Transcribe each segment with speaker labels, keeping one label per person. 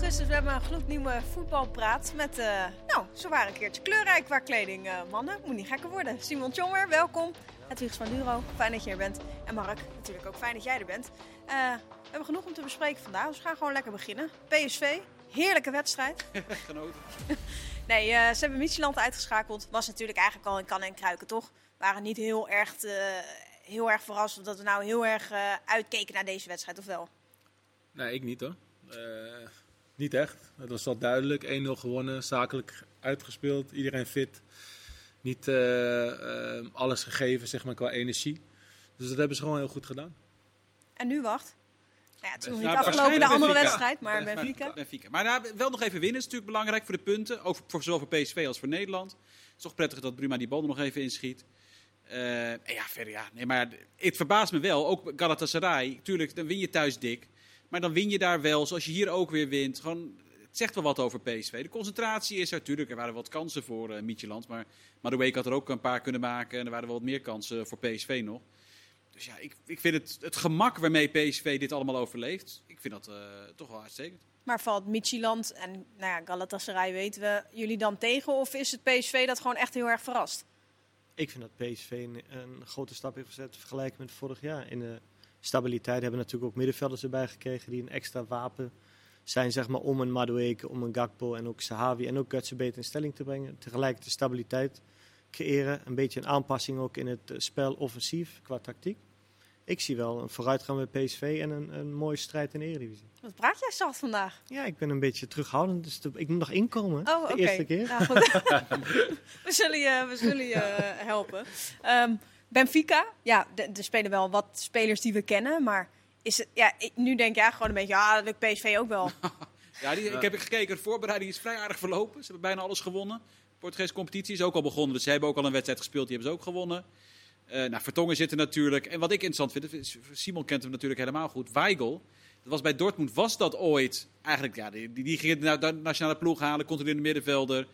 Speaker 1: augustus. We hebben een gloednieuwe voetbalpraat met, uh, nou, zo waren een keertje kleurrijk qua kleding. Uh, mannen, moet niet gekker worden. Simon Tjonger, welkom. Hedwigs van Duro, fijn dat je er bent. En Mark, natuurlijk ook fijn dat jij er bent. Uh, we hebben genoeg om te bespreken vandaag, dus we gaan gewoon lekker beginnen. PSV, heerlijke wedstrijd.
Speaker 2: Genoten.
Speaker 1: nee, ze hebben Micheland uitgeschakeld. Was natuurlijk eigenlijk al in kan en kruiken, toch? Waren niet heel erg, heel erg verrast dat we nou heel erg uitkeken naar deze wedstrijd, of wel?
Speaker 3: Nee, ik niet hoor. Uh, niet echt. Het was wel duidelijk. 1-0 gewonnen, zakelijk uitgespeeld, iedereen fit. Niet uh, uh, alles gegeven zeg maar, qua energie. Dus dat hebben ze gewoon heel goed gedaan.
Speaker 1: En nu wacht. Nou ja, het is nog niet afgelopen de andere wedstrijd, maar
Speaker 2: Benfica. Benfica. Maar nou, wel nog even winnen is natuurlijk belangrijk voor de punten. Ook voor, zowel voor PSV als voor Nederland. Het is toch prettig dat Bruma die bal er nog even inschiet. Uh, en ja, verder ja. Nee, maar het verbaast me wel. Ook Galatasaray. Tuurlijk, dan win je thuis dik. Maar dan win je daar wel, zoals je hier ook weer wint. Gewoon, het zegt wel wat over PSV. De concentratie is er natuurlijk. Er waren wat kansen voor uh, Micheland. Maar Madueke had er ook een paar kunnen maken. En er waren wel wat meer kansen voor PSV nog. Dus ja, ik, ik vind het, het gemak waarmee PSV dit allemaal overleeft. Ik vind dat uh, toch wel uitstekend.
Speaker 1: Maar valt Micheland en nou ja, Galatasaray weten we jullie dan tegen? Of is het PSV dat gewoon echt heel erg verrast?
Speaker 4: Ik vind dat PSV een, een grote stap heeft gezet vergelijken met vorig jaar. In de stabiliteit. Hebben natuurlijk ook middenvelders erbij gekregen die een extra wapen zijn zeg maar, om een Madueke, om een Gakpo en ook Sahavi en ook Gutsen beter in stelling te brengen. Tegelijk de stabiliteit creëren. Een beetje een aanpassing ook in het eh, spel offensief qua tactiek. Ik zie wel een vooruitgang bij PSV en een, een mooie strijd in de Eredivisie.
Speaker 1: Wat praat jij zacht vandaag?
Speaker 4: Ja, ik ben een beetje terughoudend, dus ik moet nog inkomen.
Speaker 1: Oh,
Speaker 4: de eerste keer.
Speaker 1: Nou, we zullen je, we zullen je helpen. Um, Benfica, ja, er spelen wel wat spelers die we kennen, maar is het, ja, nu denk ja, gewoon een beetje, ja, dat lukt PSV ook wel.
Speaker 2: ja, die, ik heb gekeken, de voorbereiding is vrij aardig verlopen. Ze hebben bijna alles gewonnen. De Portugese competitie is ook al begonnen, dus ze hebben ook al een wedstrijd gespeeld, die hebben ze ook gewonnen. Uh, nou, Vertongen zitten natuurlijk. En wat ik interessant vind, Simon kent hem natuurlijk helemaal goed. Weigel, dat was bij Dortmund, was dat ooit eigenlijk, ja, die, die ging naar de nationale ploeg halen, controleerde middenvelder.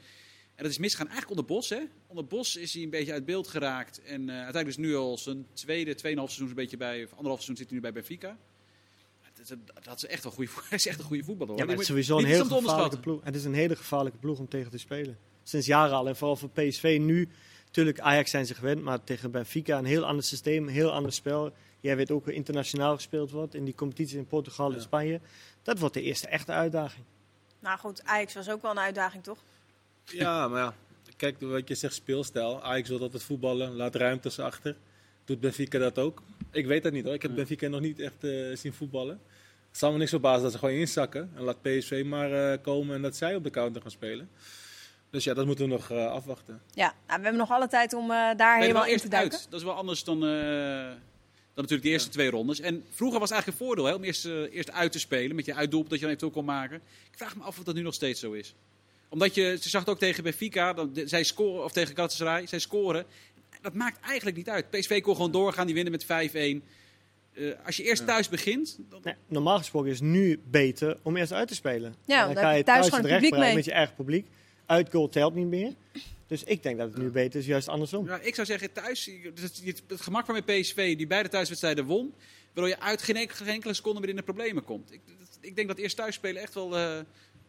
Speaker 2: En dat is misgaan eigenlijk onder Bos. Hè? Onder Bos is hij een beetje uit beeld geraakt. En uh, uiteindelijk is nu al zijn tweede, tweeënhalf seizoen een beetje bij, of anderhalf seizoen zit hij nu bij Benfica. Dat, dat is echt een goede, is echt een goede voetballer.
Speaker 4: Ja, maar het is sowieso een hele gevaarlijke ploeg. Het is een hele gevaarlijke ploeg om tegen te spelen. Sinds jaren al. En vooral voor PSV nu. Natuurlijk, Ajax zijn ze gewend, maar tegen Benfica een heel ander systeem, een heel ander spel. Jij weet ook hoe internationaal gespeeld wordt in die competitie in Portugal en Spanje. Dat wordt de eerste echte uitdaging.
Speaker 1: Nou goed, Ajax was ook wel een uitdaging, toch?
Speaker 3: Ja, maar ja. Kijk, wat je zegt, speelstijl. Ajax wil altijd voetballen, laat ruimtes achter. Doet Benfica dat ook? Ik weet dat niet hoor. Ik heb Benfica nog niet echt uh, zien voetballen. Het zal me niks verbazen dat ze gewoon inzakken. En laat PSV maar uh, komen en dat zij op de counter gaan spelen. Dus ja, dat moeten we nog uh, afwachten.
Speaker 1: Ja, nou, we hebben nog alle tijd om daar helemaal in te duiken.
Speaker 2: Uit. Dat is wel anders dan, dan natuurlijk de eerste twee rondes. En vroeger was eigenlijk een voordeel hè, om eerst, eerst uit te spelen met je uitdoel dat je dan eventueel kon maken. Ik vraag me af of dat nu nog steeds zo is omdat je, ze zag het ook tegen Benfica, dan, zij scoren, of tegen Galatasaray, zij scoren. Dat maakt eigenlijk niet uit. PSV kon gewoon doorgaan, die winnen met 5-1. Uh, eh, als je eerst thuis begint...
Speaker 4: Dan... Nee, normaal gesproken is het nu beter om eerst uit te spelen.
Speaker 1: Ja, dan, dan ga je thuis, thuis het publiek mee.
Speaker 4: met je eigen publiek. Uitgoal telt niet meer. Dus ik denk dat het nu beter is, juist andersom.
Speaker 2: Ja, ik zou zeggen, thuis, het, het gemak waarmee PSV die beide thuiswedstrijden won, waardoor je uit geen, enkele seconde meer in de problemen komt. Ik, ik denk dat eerst thuis spelen echt wel, uh,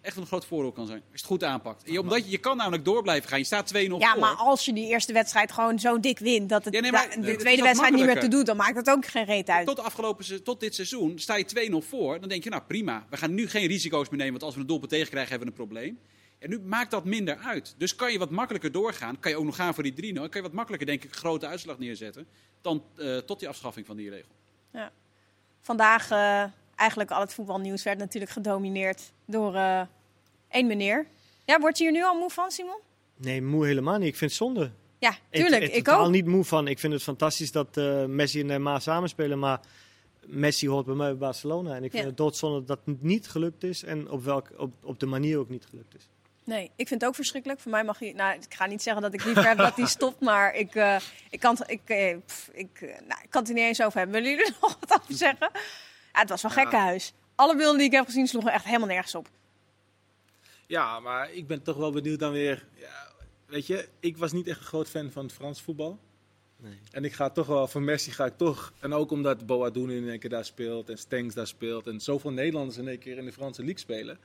Speaker 2: echt een groot voordeel kan zijn. Als je het goed aanpakt. Je, omdat je, je kan namelijk door blijven gaan. Je staat 2-0
Speaker 1: Ja,
Speaker 2: voor.
Speaker 1: maar als je die eerste wedstrijd gewoon zo dik wint... dat het ja, nee, maar, de tweede wedstrijd niet meer te doen... dan maakt dat ook geen reet uit.
Speaker 2: Tot, afgelopen, tot dit seizoen sta je 2-0 voor. Dan denk je, nou prima. We gaan nu geen risico's meer nemen. Want als we een doelpunt tegenkrijgen, hebben we een probleem. En nu maakt dat minder uit. Dus kan je wat makkelijker doorgaan. Kan je ook nog gaan voor die 3-0. Kan je wat makkelijker, denk ik, een grote uitslag neerzetten. Dan uh, tot die afschaffing van die regel.
Speaker 1: Ja. Vandaag... Uh, eigenlijk al het voetbalnieuws werd natuurlijk gedomineerd door... Uh, Eén meneer. Ja, word je hier nu al moe van, Simon?
Speaker 4: Nee, moe helemaal niet. Ik vind het zonde.
Speaker 1: Ja, tuurlijk. Ik,
Speaker 4: ik, ik ook. niet moe van. Ik vind het fantastisch dat uh, Messi en Neymar samenspelen, maar Messi hoort bij mij bij Barcelona. En ik vind ja. het doodzonde dat het niet gelukt is en op, welk, op, op de manier ook niet gelukt is.
Speaker 1: Nee, ik vind het ook verschrikkelijk. Voor mij mag je. Nou, ik ga niet zeggen dat ik liever heb dat hij stopt, maar ik, uh, ik, kan, ik, uh, pff, ik, nou, ik kan het er niet eens over hebben. Willen jullie er nog wat over zeggen? Ja, het was wel ja. gekkenhuis. Alle beelden die ik heb gezien sloegen echt helemaal nergens op.
Speaker 3: Ja, maar ik ben toch wel benieuwd dan weer. Ja, weet je, ik was niet echt een groot fan van het Frans voetbal. Nee. En ik ga toch wel, voor Messi ga ik toch. En ook omdat Boadoen in één keer daar speelt en Stengs daar speelt. En zoveel Nederlanders in één keer in de Franse league spelen.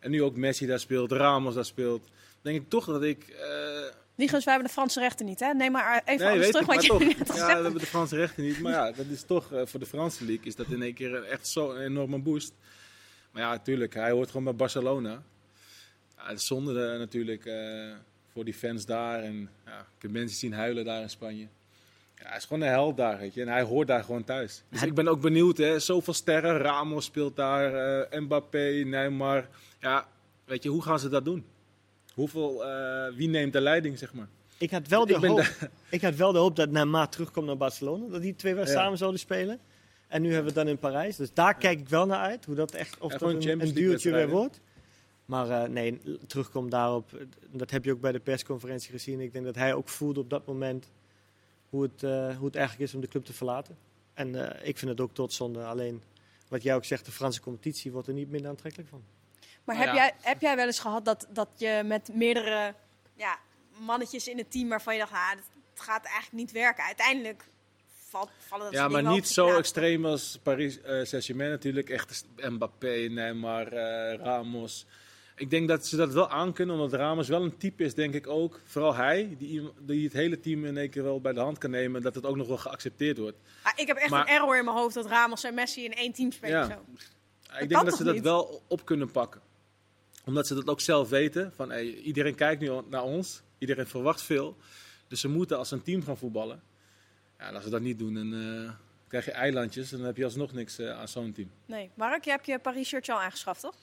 Speaker 3: En nu ook Messi daar speelt, Ramos daar speelt. denk ik toch dat ik... eh,
Speaker 1: Nigens, wij hebben de Franse rechten niet, hè? Neem maar even alles
Speaker 3: weet
Speaker 1: terug
Speaker 3: ik,
Speaker 1: wat je
Speaker 3: toch.
Speaker 1: net
Speaker 3: Ja, we hebben de Franse rechten niet. Maar ja, dat is toch eh, voor de Franse league is dat in één keer echt zo'n enorme boost. Maar ja, natuurlijk, hij hoort gewoon bij Barcelona. Ja, het is zonde eh, natuurlijk eh, voor die fans daar. En ja, ik heb mensen zien huilen daar in Spanje. Ja, hij is gewoon een held daar, weet je. En hij hoort daar gewoon thuis. Dus
Speaker 4: Hij-
Speaker 3: ik ben ook benieuwd, hè. Zoveel sterren. Ramos speelt daar, eh, Mbappé, Neymar. Ja, weet je, hoe gaan ze dat doen? Hoeveel, wie neemt de leiding, zeg maar?
Speaker 4: Ik had wel de,
Speaker 3: Ik
Speaker 4: hoop, ik had wel de hoop dat Neymar terugkomt naar Barcelona. Dat die twee weer
Speaker 3: Ja.
Speaker 4: samen zouden spelen. En nu hebben we het dan in Parijs. Dus daar kijk ik wel naar uit. Hoe dat echt, of dat een, duwtje weer wordt. Maar eh, nee, terugkomt daarop. Dat heb je ook bij de persconferentie gezien. Ik denk dat hij ook voelde op dat moment hoe het, eh, hoe het eigenlijk is om de club te verlaten. En eh, ik vind het ook totzonde. Alleen, wat jij ook zegt, de Franse competitie wordt er niet minder aantrekkelijk van.
Speaker 1: Maar
Speaker 2: Nou
Speaker 1: heb,
Speaker 2: ja.
Speaker 1: jij, heb jij wel eens gehad dat, dat je met meerdere ja, mannetjes in het team waarvan je dacht, ah, het gaat eigenlijk niet werken. Uiteindelijk valt, vallen dat
Speaker 3: Ja, maar niet zo extreem als Paris eh Saint-Germain natuurlijk. Echt Mbappé, Neymar, eh, Ramos. Ik denk dat ze dat wel aankunnen, omdat Ramos wel een type is, denk ik ook. Vooral hij, die, die het hele team in één keer wel bij de hand kan nemen. En dat het ook nog wel geaccepteerd wordt.
Speaker 1: Ah, ik heb echt
Speaker 3: Maar-
Speaker 1: een error in mijn hoofd dat Ramos en Messi in één team spelen.
Speaker 3: Ja.
Speaker 1: Zo.
Speaker 3: ik denk dat ze dat
Speaker 1: niet?
Speaker 3: wel op kunnen pakken. Omdat ze dat ook zelf weten. Van, hey, iedereen kijkt nu naar ons. Iedereen verwacht veel. Dus ze moeten als een team gaan voetballen. Ja, en als ze dat niet doen, dan eh, krijg je eilandjes. En dan heb je alsnog niks eh, aan zo'n team.
Speaker 1: Nee, Mark, je hebt je Paris-shirtje al aangeschaft, toch?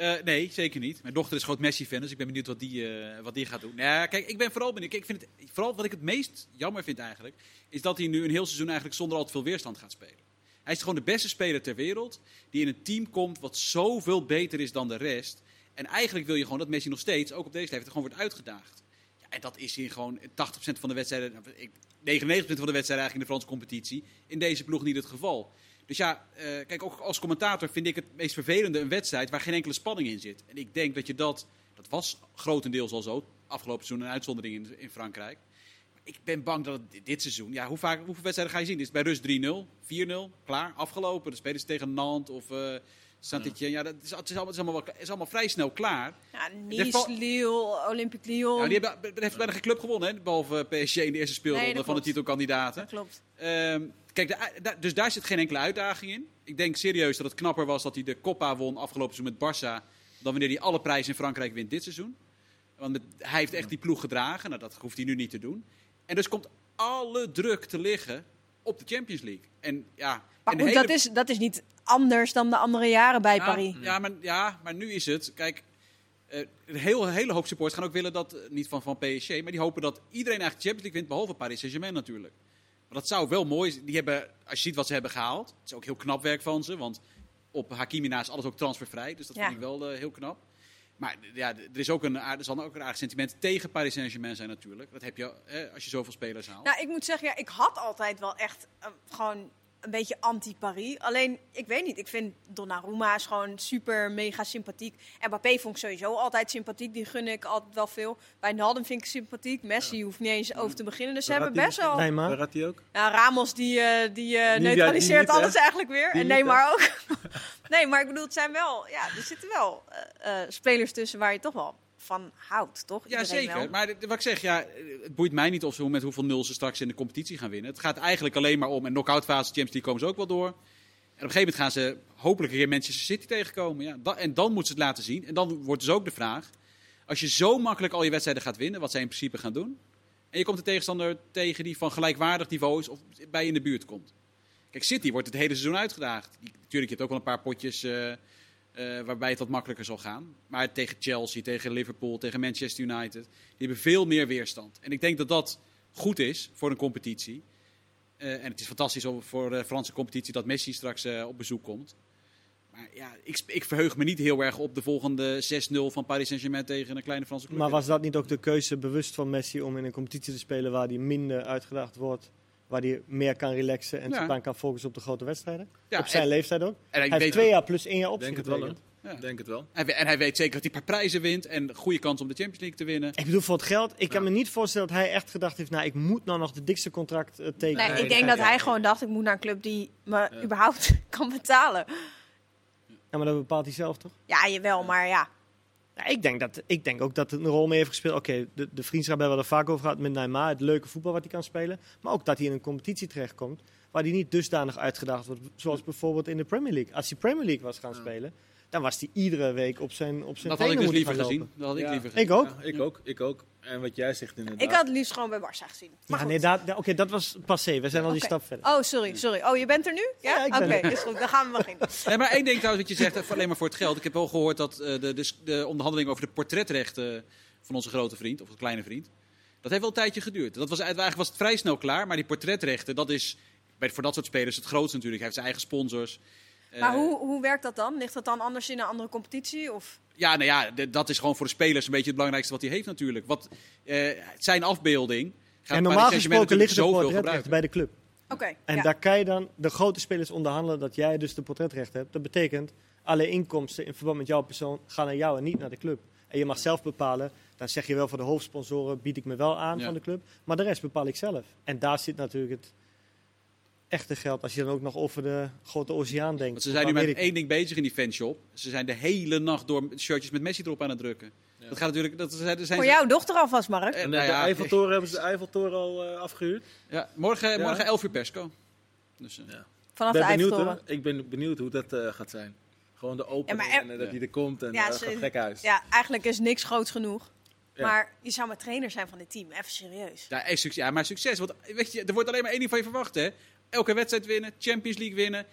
Speaker 2: Eh, nee, zeker niet. Mijn dochter is groot Messi-fan, dus ik ben benieuwd wat die, eh, wat die gaat doen. Nou, kijk, ik ben vooral benieuwd. Ik vind het, vooral wat ik het meest jammer vind eigenlijk, is dat hij nu een heel seizoen eigenlijk zonder al te veel weerstand gaat spelen. Hij is gewoon de beste speler ter wereld, die in een team komt wat zoveel beter is dan de rest. En eigenlijk wil je gewoon dat Messi nog steeds, ook op deze leeftijd, gewoon wordt uitgedaagd. Ja, en dat is hier gewoon 80% van de wedstrijden, nou, ik- 99% van de wedstrijden eigenlijk in de Franse competitie, in deze ploeg niet het geval. Dus ja, eh, kijk, ook als commentator vind ik het meest vervelende een wedstrijd waar geen enkele spanning in zit. En ik denk dat je dat, dat was grotendeels al zo, afgelopen seizoen een uitzondering in, in Frankrijk. Maar ik ben bang dat het dit seizoen, ja, hoe vaak, hoeveel wedstrijden ga je zien? Is het bij rust 3-0, 4-0, klaar, afgelopen. Dan spelen ze tegen Nantes of eh Saint-Etienne. Ja, dat is, het, is allemaal, het, is allemaal wel- het is allemaal vrij snel klaar.
Speaker 1: Ja, Nice, Lille, Olympique Lyon.
Speaker 2: Ja, die hebben, heeft bijna geen club gewonnen, hè, behalve PSG in de eerste speelronde
Speaker 1: Nee,
Speaker 2: van de titelkandidaten.
Speaker 1: Dat klopt.
Speaker 2: Ehm, kijk, da- dus daar zit geen enkele uitdaging in. Ik denk serieus dat het knapper was dat hij de Coppa won afgelopen seizoen met Barça. Dan wanneer hij alle prijzen in Frankrijk wint dit seizoen. Want hij heeft echt die ploeg gedragen. Nou, dat hoeft hij nu niet te doen. En dus komt alle druk te liggen op de Champions League. En ja,
Speaker 1: Maar
Speaker 2: en
Speaker 1: goed,
Speaker 2: hele-
Speaker 1: dat, is, dat is niet anders dan de andere jaren bij
Speaker 2: ja,
Speaker 1: Paris.
Speaker 2: Ja maar, ja, maar nu is het. Kijk, eh, een heel, hele hoop supporters gaan ook willen dat. niet van, van PSG, maar die hopen dat iedereen eigenlijk Champions League wint. Behalve Paris Saint-Germain natuurlijk. Maar dat zou wel mooi zijn. Die hebben, als je ziet wat ze hebben gehaald. Het is ook heel knap werk van ze. Want op Hakimi na is alles ook transfervrij. Dus dat
Speaker 1: Ja.
Speaker 2: vind ik wel eh, heel knap. Maar ja, er, is ook een, er zal ook een aardig sentiment tegen Paris Saint-Germain zijn natuurlijk. Dat heb je eh, als je zoveel spelers haalt.
Speaker 1: Nou, ik moet zeggen, ja, ik had altijd wel echt eh, gewoon een beetje anti-Paris. Alleen, ik weet niet, ik vind Donnarumma is gewoon super mega sympathiek. Mbappé vond ik sowieso altijd sympathiek, die gun ik altijd wel veel. Bij Nalden vind ik sympathiek, Messi hoeft niet eens over te beginnen. Dus ze hebben best wel...
Speaker 4: Neymar.
Speaker 3: Waar had hij ook?
Speaker 1: Ja, Ramos die, eh, die eh,
Speaker 3: Die-
Speaker 1: neutraliseert
Speaker 3: die niet, hè?
Speaker 1: alles eigenlijk weer.
Speaker 3: Die
Speaker 1: en
Speaker 3: niet,
Speaker 1: Neymar ook. nee, maar ik bedoel, het zijn wel... Ja, er zitten wel eh, spelers tussen waar je toch wel van houdt, toch?
Speaker 2: Ja,
Speaker 1: Iedereen
Speaker 2: zeker.
Speaker 1: wel.
Speaker 2: Maar wat ik zeg, ja, het boeit mij niet of ze met hoeveel nul ze straks in de competitie gaan winnen. Het gaat eigenlijk alleen maar om, en knock-out fase Champions League komen ze ook wel door. En op een gegeven moment gaan ze hopelijk een keer Manchester City tegenkomen. Ja, en dan moeten ze het laten zien. En dan wordt dus ook de vraag, als je zo makkelijk al je wedstrijden gaat winnen, wat zij in principe gaan doen. En je komt een tegenstander tegen die van gelijkwaardig niveau is of bij je in de buurt komt. Kijk, City wordt het hele seizoen uitgedaagd. Die- Natuurlijk, je hebt ook wel een paar potjes eh, eh, waarbij het wat makkelijker zal gaan. Maar tegen Chelsea, tegen Liverpool, tegen Manchester United, die hebben veel meer weerstand. En ik denk dat dat goed is voor een competitie. Eh, en het is fantastisch voor de Franse competitie dat Messi straks eh, op bezoek komt. Maar ja, ik, ik verheug me niet heel erg op de volgende 6-0 van Paris Saint-Germain tegen een kleine Franse club.
Speaker 4: Maar was dat niet ook de keuze bewust van Messi om in een competitie te spelen waar hij minder uitgedaagd wordt? Waar hij meer kan relaxen en
Speaker 2: Ja.
Speaker 4: zich dan kan focussen op de grote wedstrijden?
Speaker 2: Ja,
Speaker 4: op zijn
Speaker 2: en-
Speaker 4: leeftijd ook?
Speaker 2: En
Speaker 4: Hij
Speaker 2: hij,
Speaker 4: heeft twee jaar plus één jaar optie
Speaker 3: Denk het wel?
Speaker 2: Ja.
Speaker 3: Denk het wel.
Speaker 2: en hij weet zeker dat hij een paar prijzen wint en goede kans om de Champions League te winnen.
Speaker 4: Ik bedoel, voor het geld, ik kan me niet voorstellen dat hij echt gedacht heeft, nou, ik moet nou nog de dikste contract eh, tekenen.
Speaker 1: Nee,
Speaker 3: Nee,
Speaker 1: ik denk
Speaker 3: dat
Speaker 1: hij gewoon dacht, ik moet naar een club die me
Speaker 3: Ja.
Speaker 1: überhaupt kan betalen.
Speaker 4: Ja, maar dat bepaalt hij zelf toch?
Speaker 1: Ja, jawel, maar ja.
Speaker 4: Ik, denk dat, ik denk ook dat het een rol mee heeft gespeeld. Oké, de, de vriendschap hebben we er vaak over gehad met Neymar. Het leuke voetbal wat hij kan spelen. Maar ook dat hij in een competitie terechtkomt waar hij niet dusdanig uitgedaagd wordt. Zoals bijvoorbeeld in de Premier League. Als hij Premier League was gaan spelen, dan was hij iedere week op zijn, op zijn
Speaker 2: Dat had ik
Speaker 4: tenen
Speaker 2: dus liever
Speaker 4: gaan
Speaker 2: gezien.
Speaker 4: lopen.
Speaker 2: Dat had ik
Speaker 3: Ja.
Speaker 2: liever gezien.
Speaker 4: Ik ook.
Speaker 3: Ja, ik ook, ik ook. En wat jij zegt inderdaad.
Speaker 1: Ik had het liefst gewoon bij Barça gezien. Maar
Speaker 4: Ja,
Speaker 1: goed.
Speaker 4: nee, oké, dat was passé. We zijn al die stap verder.
Speaker 1: Oh, sorry, sorry. Oh, je bent er nu? Ja?
Speaker 4: Ja, ik
Speaker 1: Oké,
Speaker 4: ben
Speaker 1: is goed. Dan gaan we beginnen.
Speaker 2: Nee, maar één ding trouwens wat je zegt, even alleen maar voor het geld. Ik heb wel gehoord dat eh, de, de, de onderhandeling over de portretrechten van onze grote vriend, of onze kleine vriend, dat heeft wel een tijdje geduurd. Dat was, eigenlijk was het vrij snel klaar, maar die portretrechten, dat is bij, voor dat soort spelers het grootste natuurlijk. Hij heeft zijn eigen sponsors.
Speaker 1: Maar
Speaker 2: Eh,
Speaker 1: hoe, hoe werkt dat dan? Ligt dat dan anders in een andere competitie? Of?
Speaker 2: Ja, nou ja, dat is gewoon voor de spelers een beetje het belangrijkste wat hij heeft natuurlijk. Wat, eh, zijn afbeelding gaat
Speaker 4: En normaal gesproken ligt de portretrechten bij de club.
Speaker 1: Oké.
Speaker 4: En
Speaker 1: ja.
Speaker 4: daar kan je dan de grote spelers onderhandelen dat jij dus de portretrecht hebt. Dat betekent, alle inkomsten in verband met jouw persoon gaan naar jou en niet naar de club. En je mag zelf bepalen, dan zeg je wel voor de hoofdsponsoren bied ik me wel aan
Speaker 2: Ja.
Speaker 4: van de club. Maar de rest bepaal ik zelf. En daar zit natuurlijk het echte geld. Als je dan ook nog over de grote oceaan denkt.
Speaker 2: Want ze zijn nu met één ding bezig in die fanshop. Ze zijn de hele nacht door shirtjes met Messi erop aan het drukken.
Speaker 3: Ja.
Speaker 2: Dat gaat natuurlijk. Dat zijn, zijn
Speaker 1: Voor
Speaker 2: ze-
Speaker 1: jouw dochter alvast, Mark.
Speaker 2: Eh,
Speaker 3: En
Speaker 2: nou
Speaker 3: de Eiffeltoren hebben ze de Eiffeltoren al eh, afgehuurd.
Speaker 2: Ja, morgen,
Speaker 3: Ja.
Speaker 2: morgen 11 uur persco. Dus, eh,
Speaker 3: Ja.
Speaker 1: Vanaf
Speaker 3: ben
Speaker 1: de Eiffeltoren.
Speaker 3: Ik ben benieuwd hoe dat eh, gaat zijn. Gewoon de
Speaker 1: er-
Speaker 3: en dat die er komt en
Speaker 1: Ja, ze-
Speaker 3: gek huis.
Speaker 1: Ja, eigenlijk is niks groots genoeg.
Speaker 3: Ja.
Speaker 1: Maar je zou maar trainer zijn van dit team. Even serieus.
Speaker 2: ja, echt succes, ja, maar succes. Want weet je, er wordt alleen maar één ding van je verwacht. Hè? Elke wedstrijd winnen, Champions League winnen.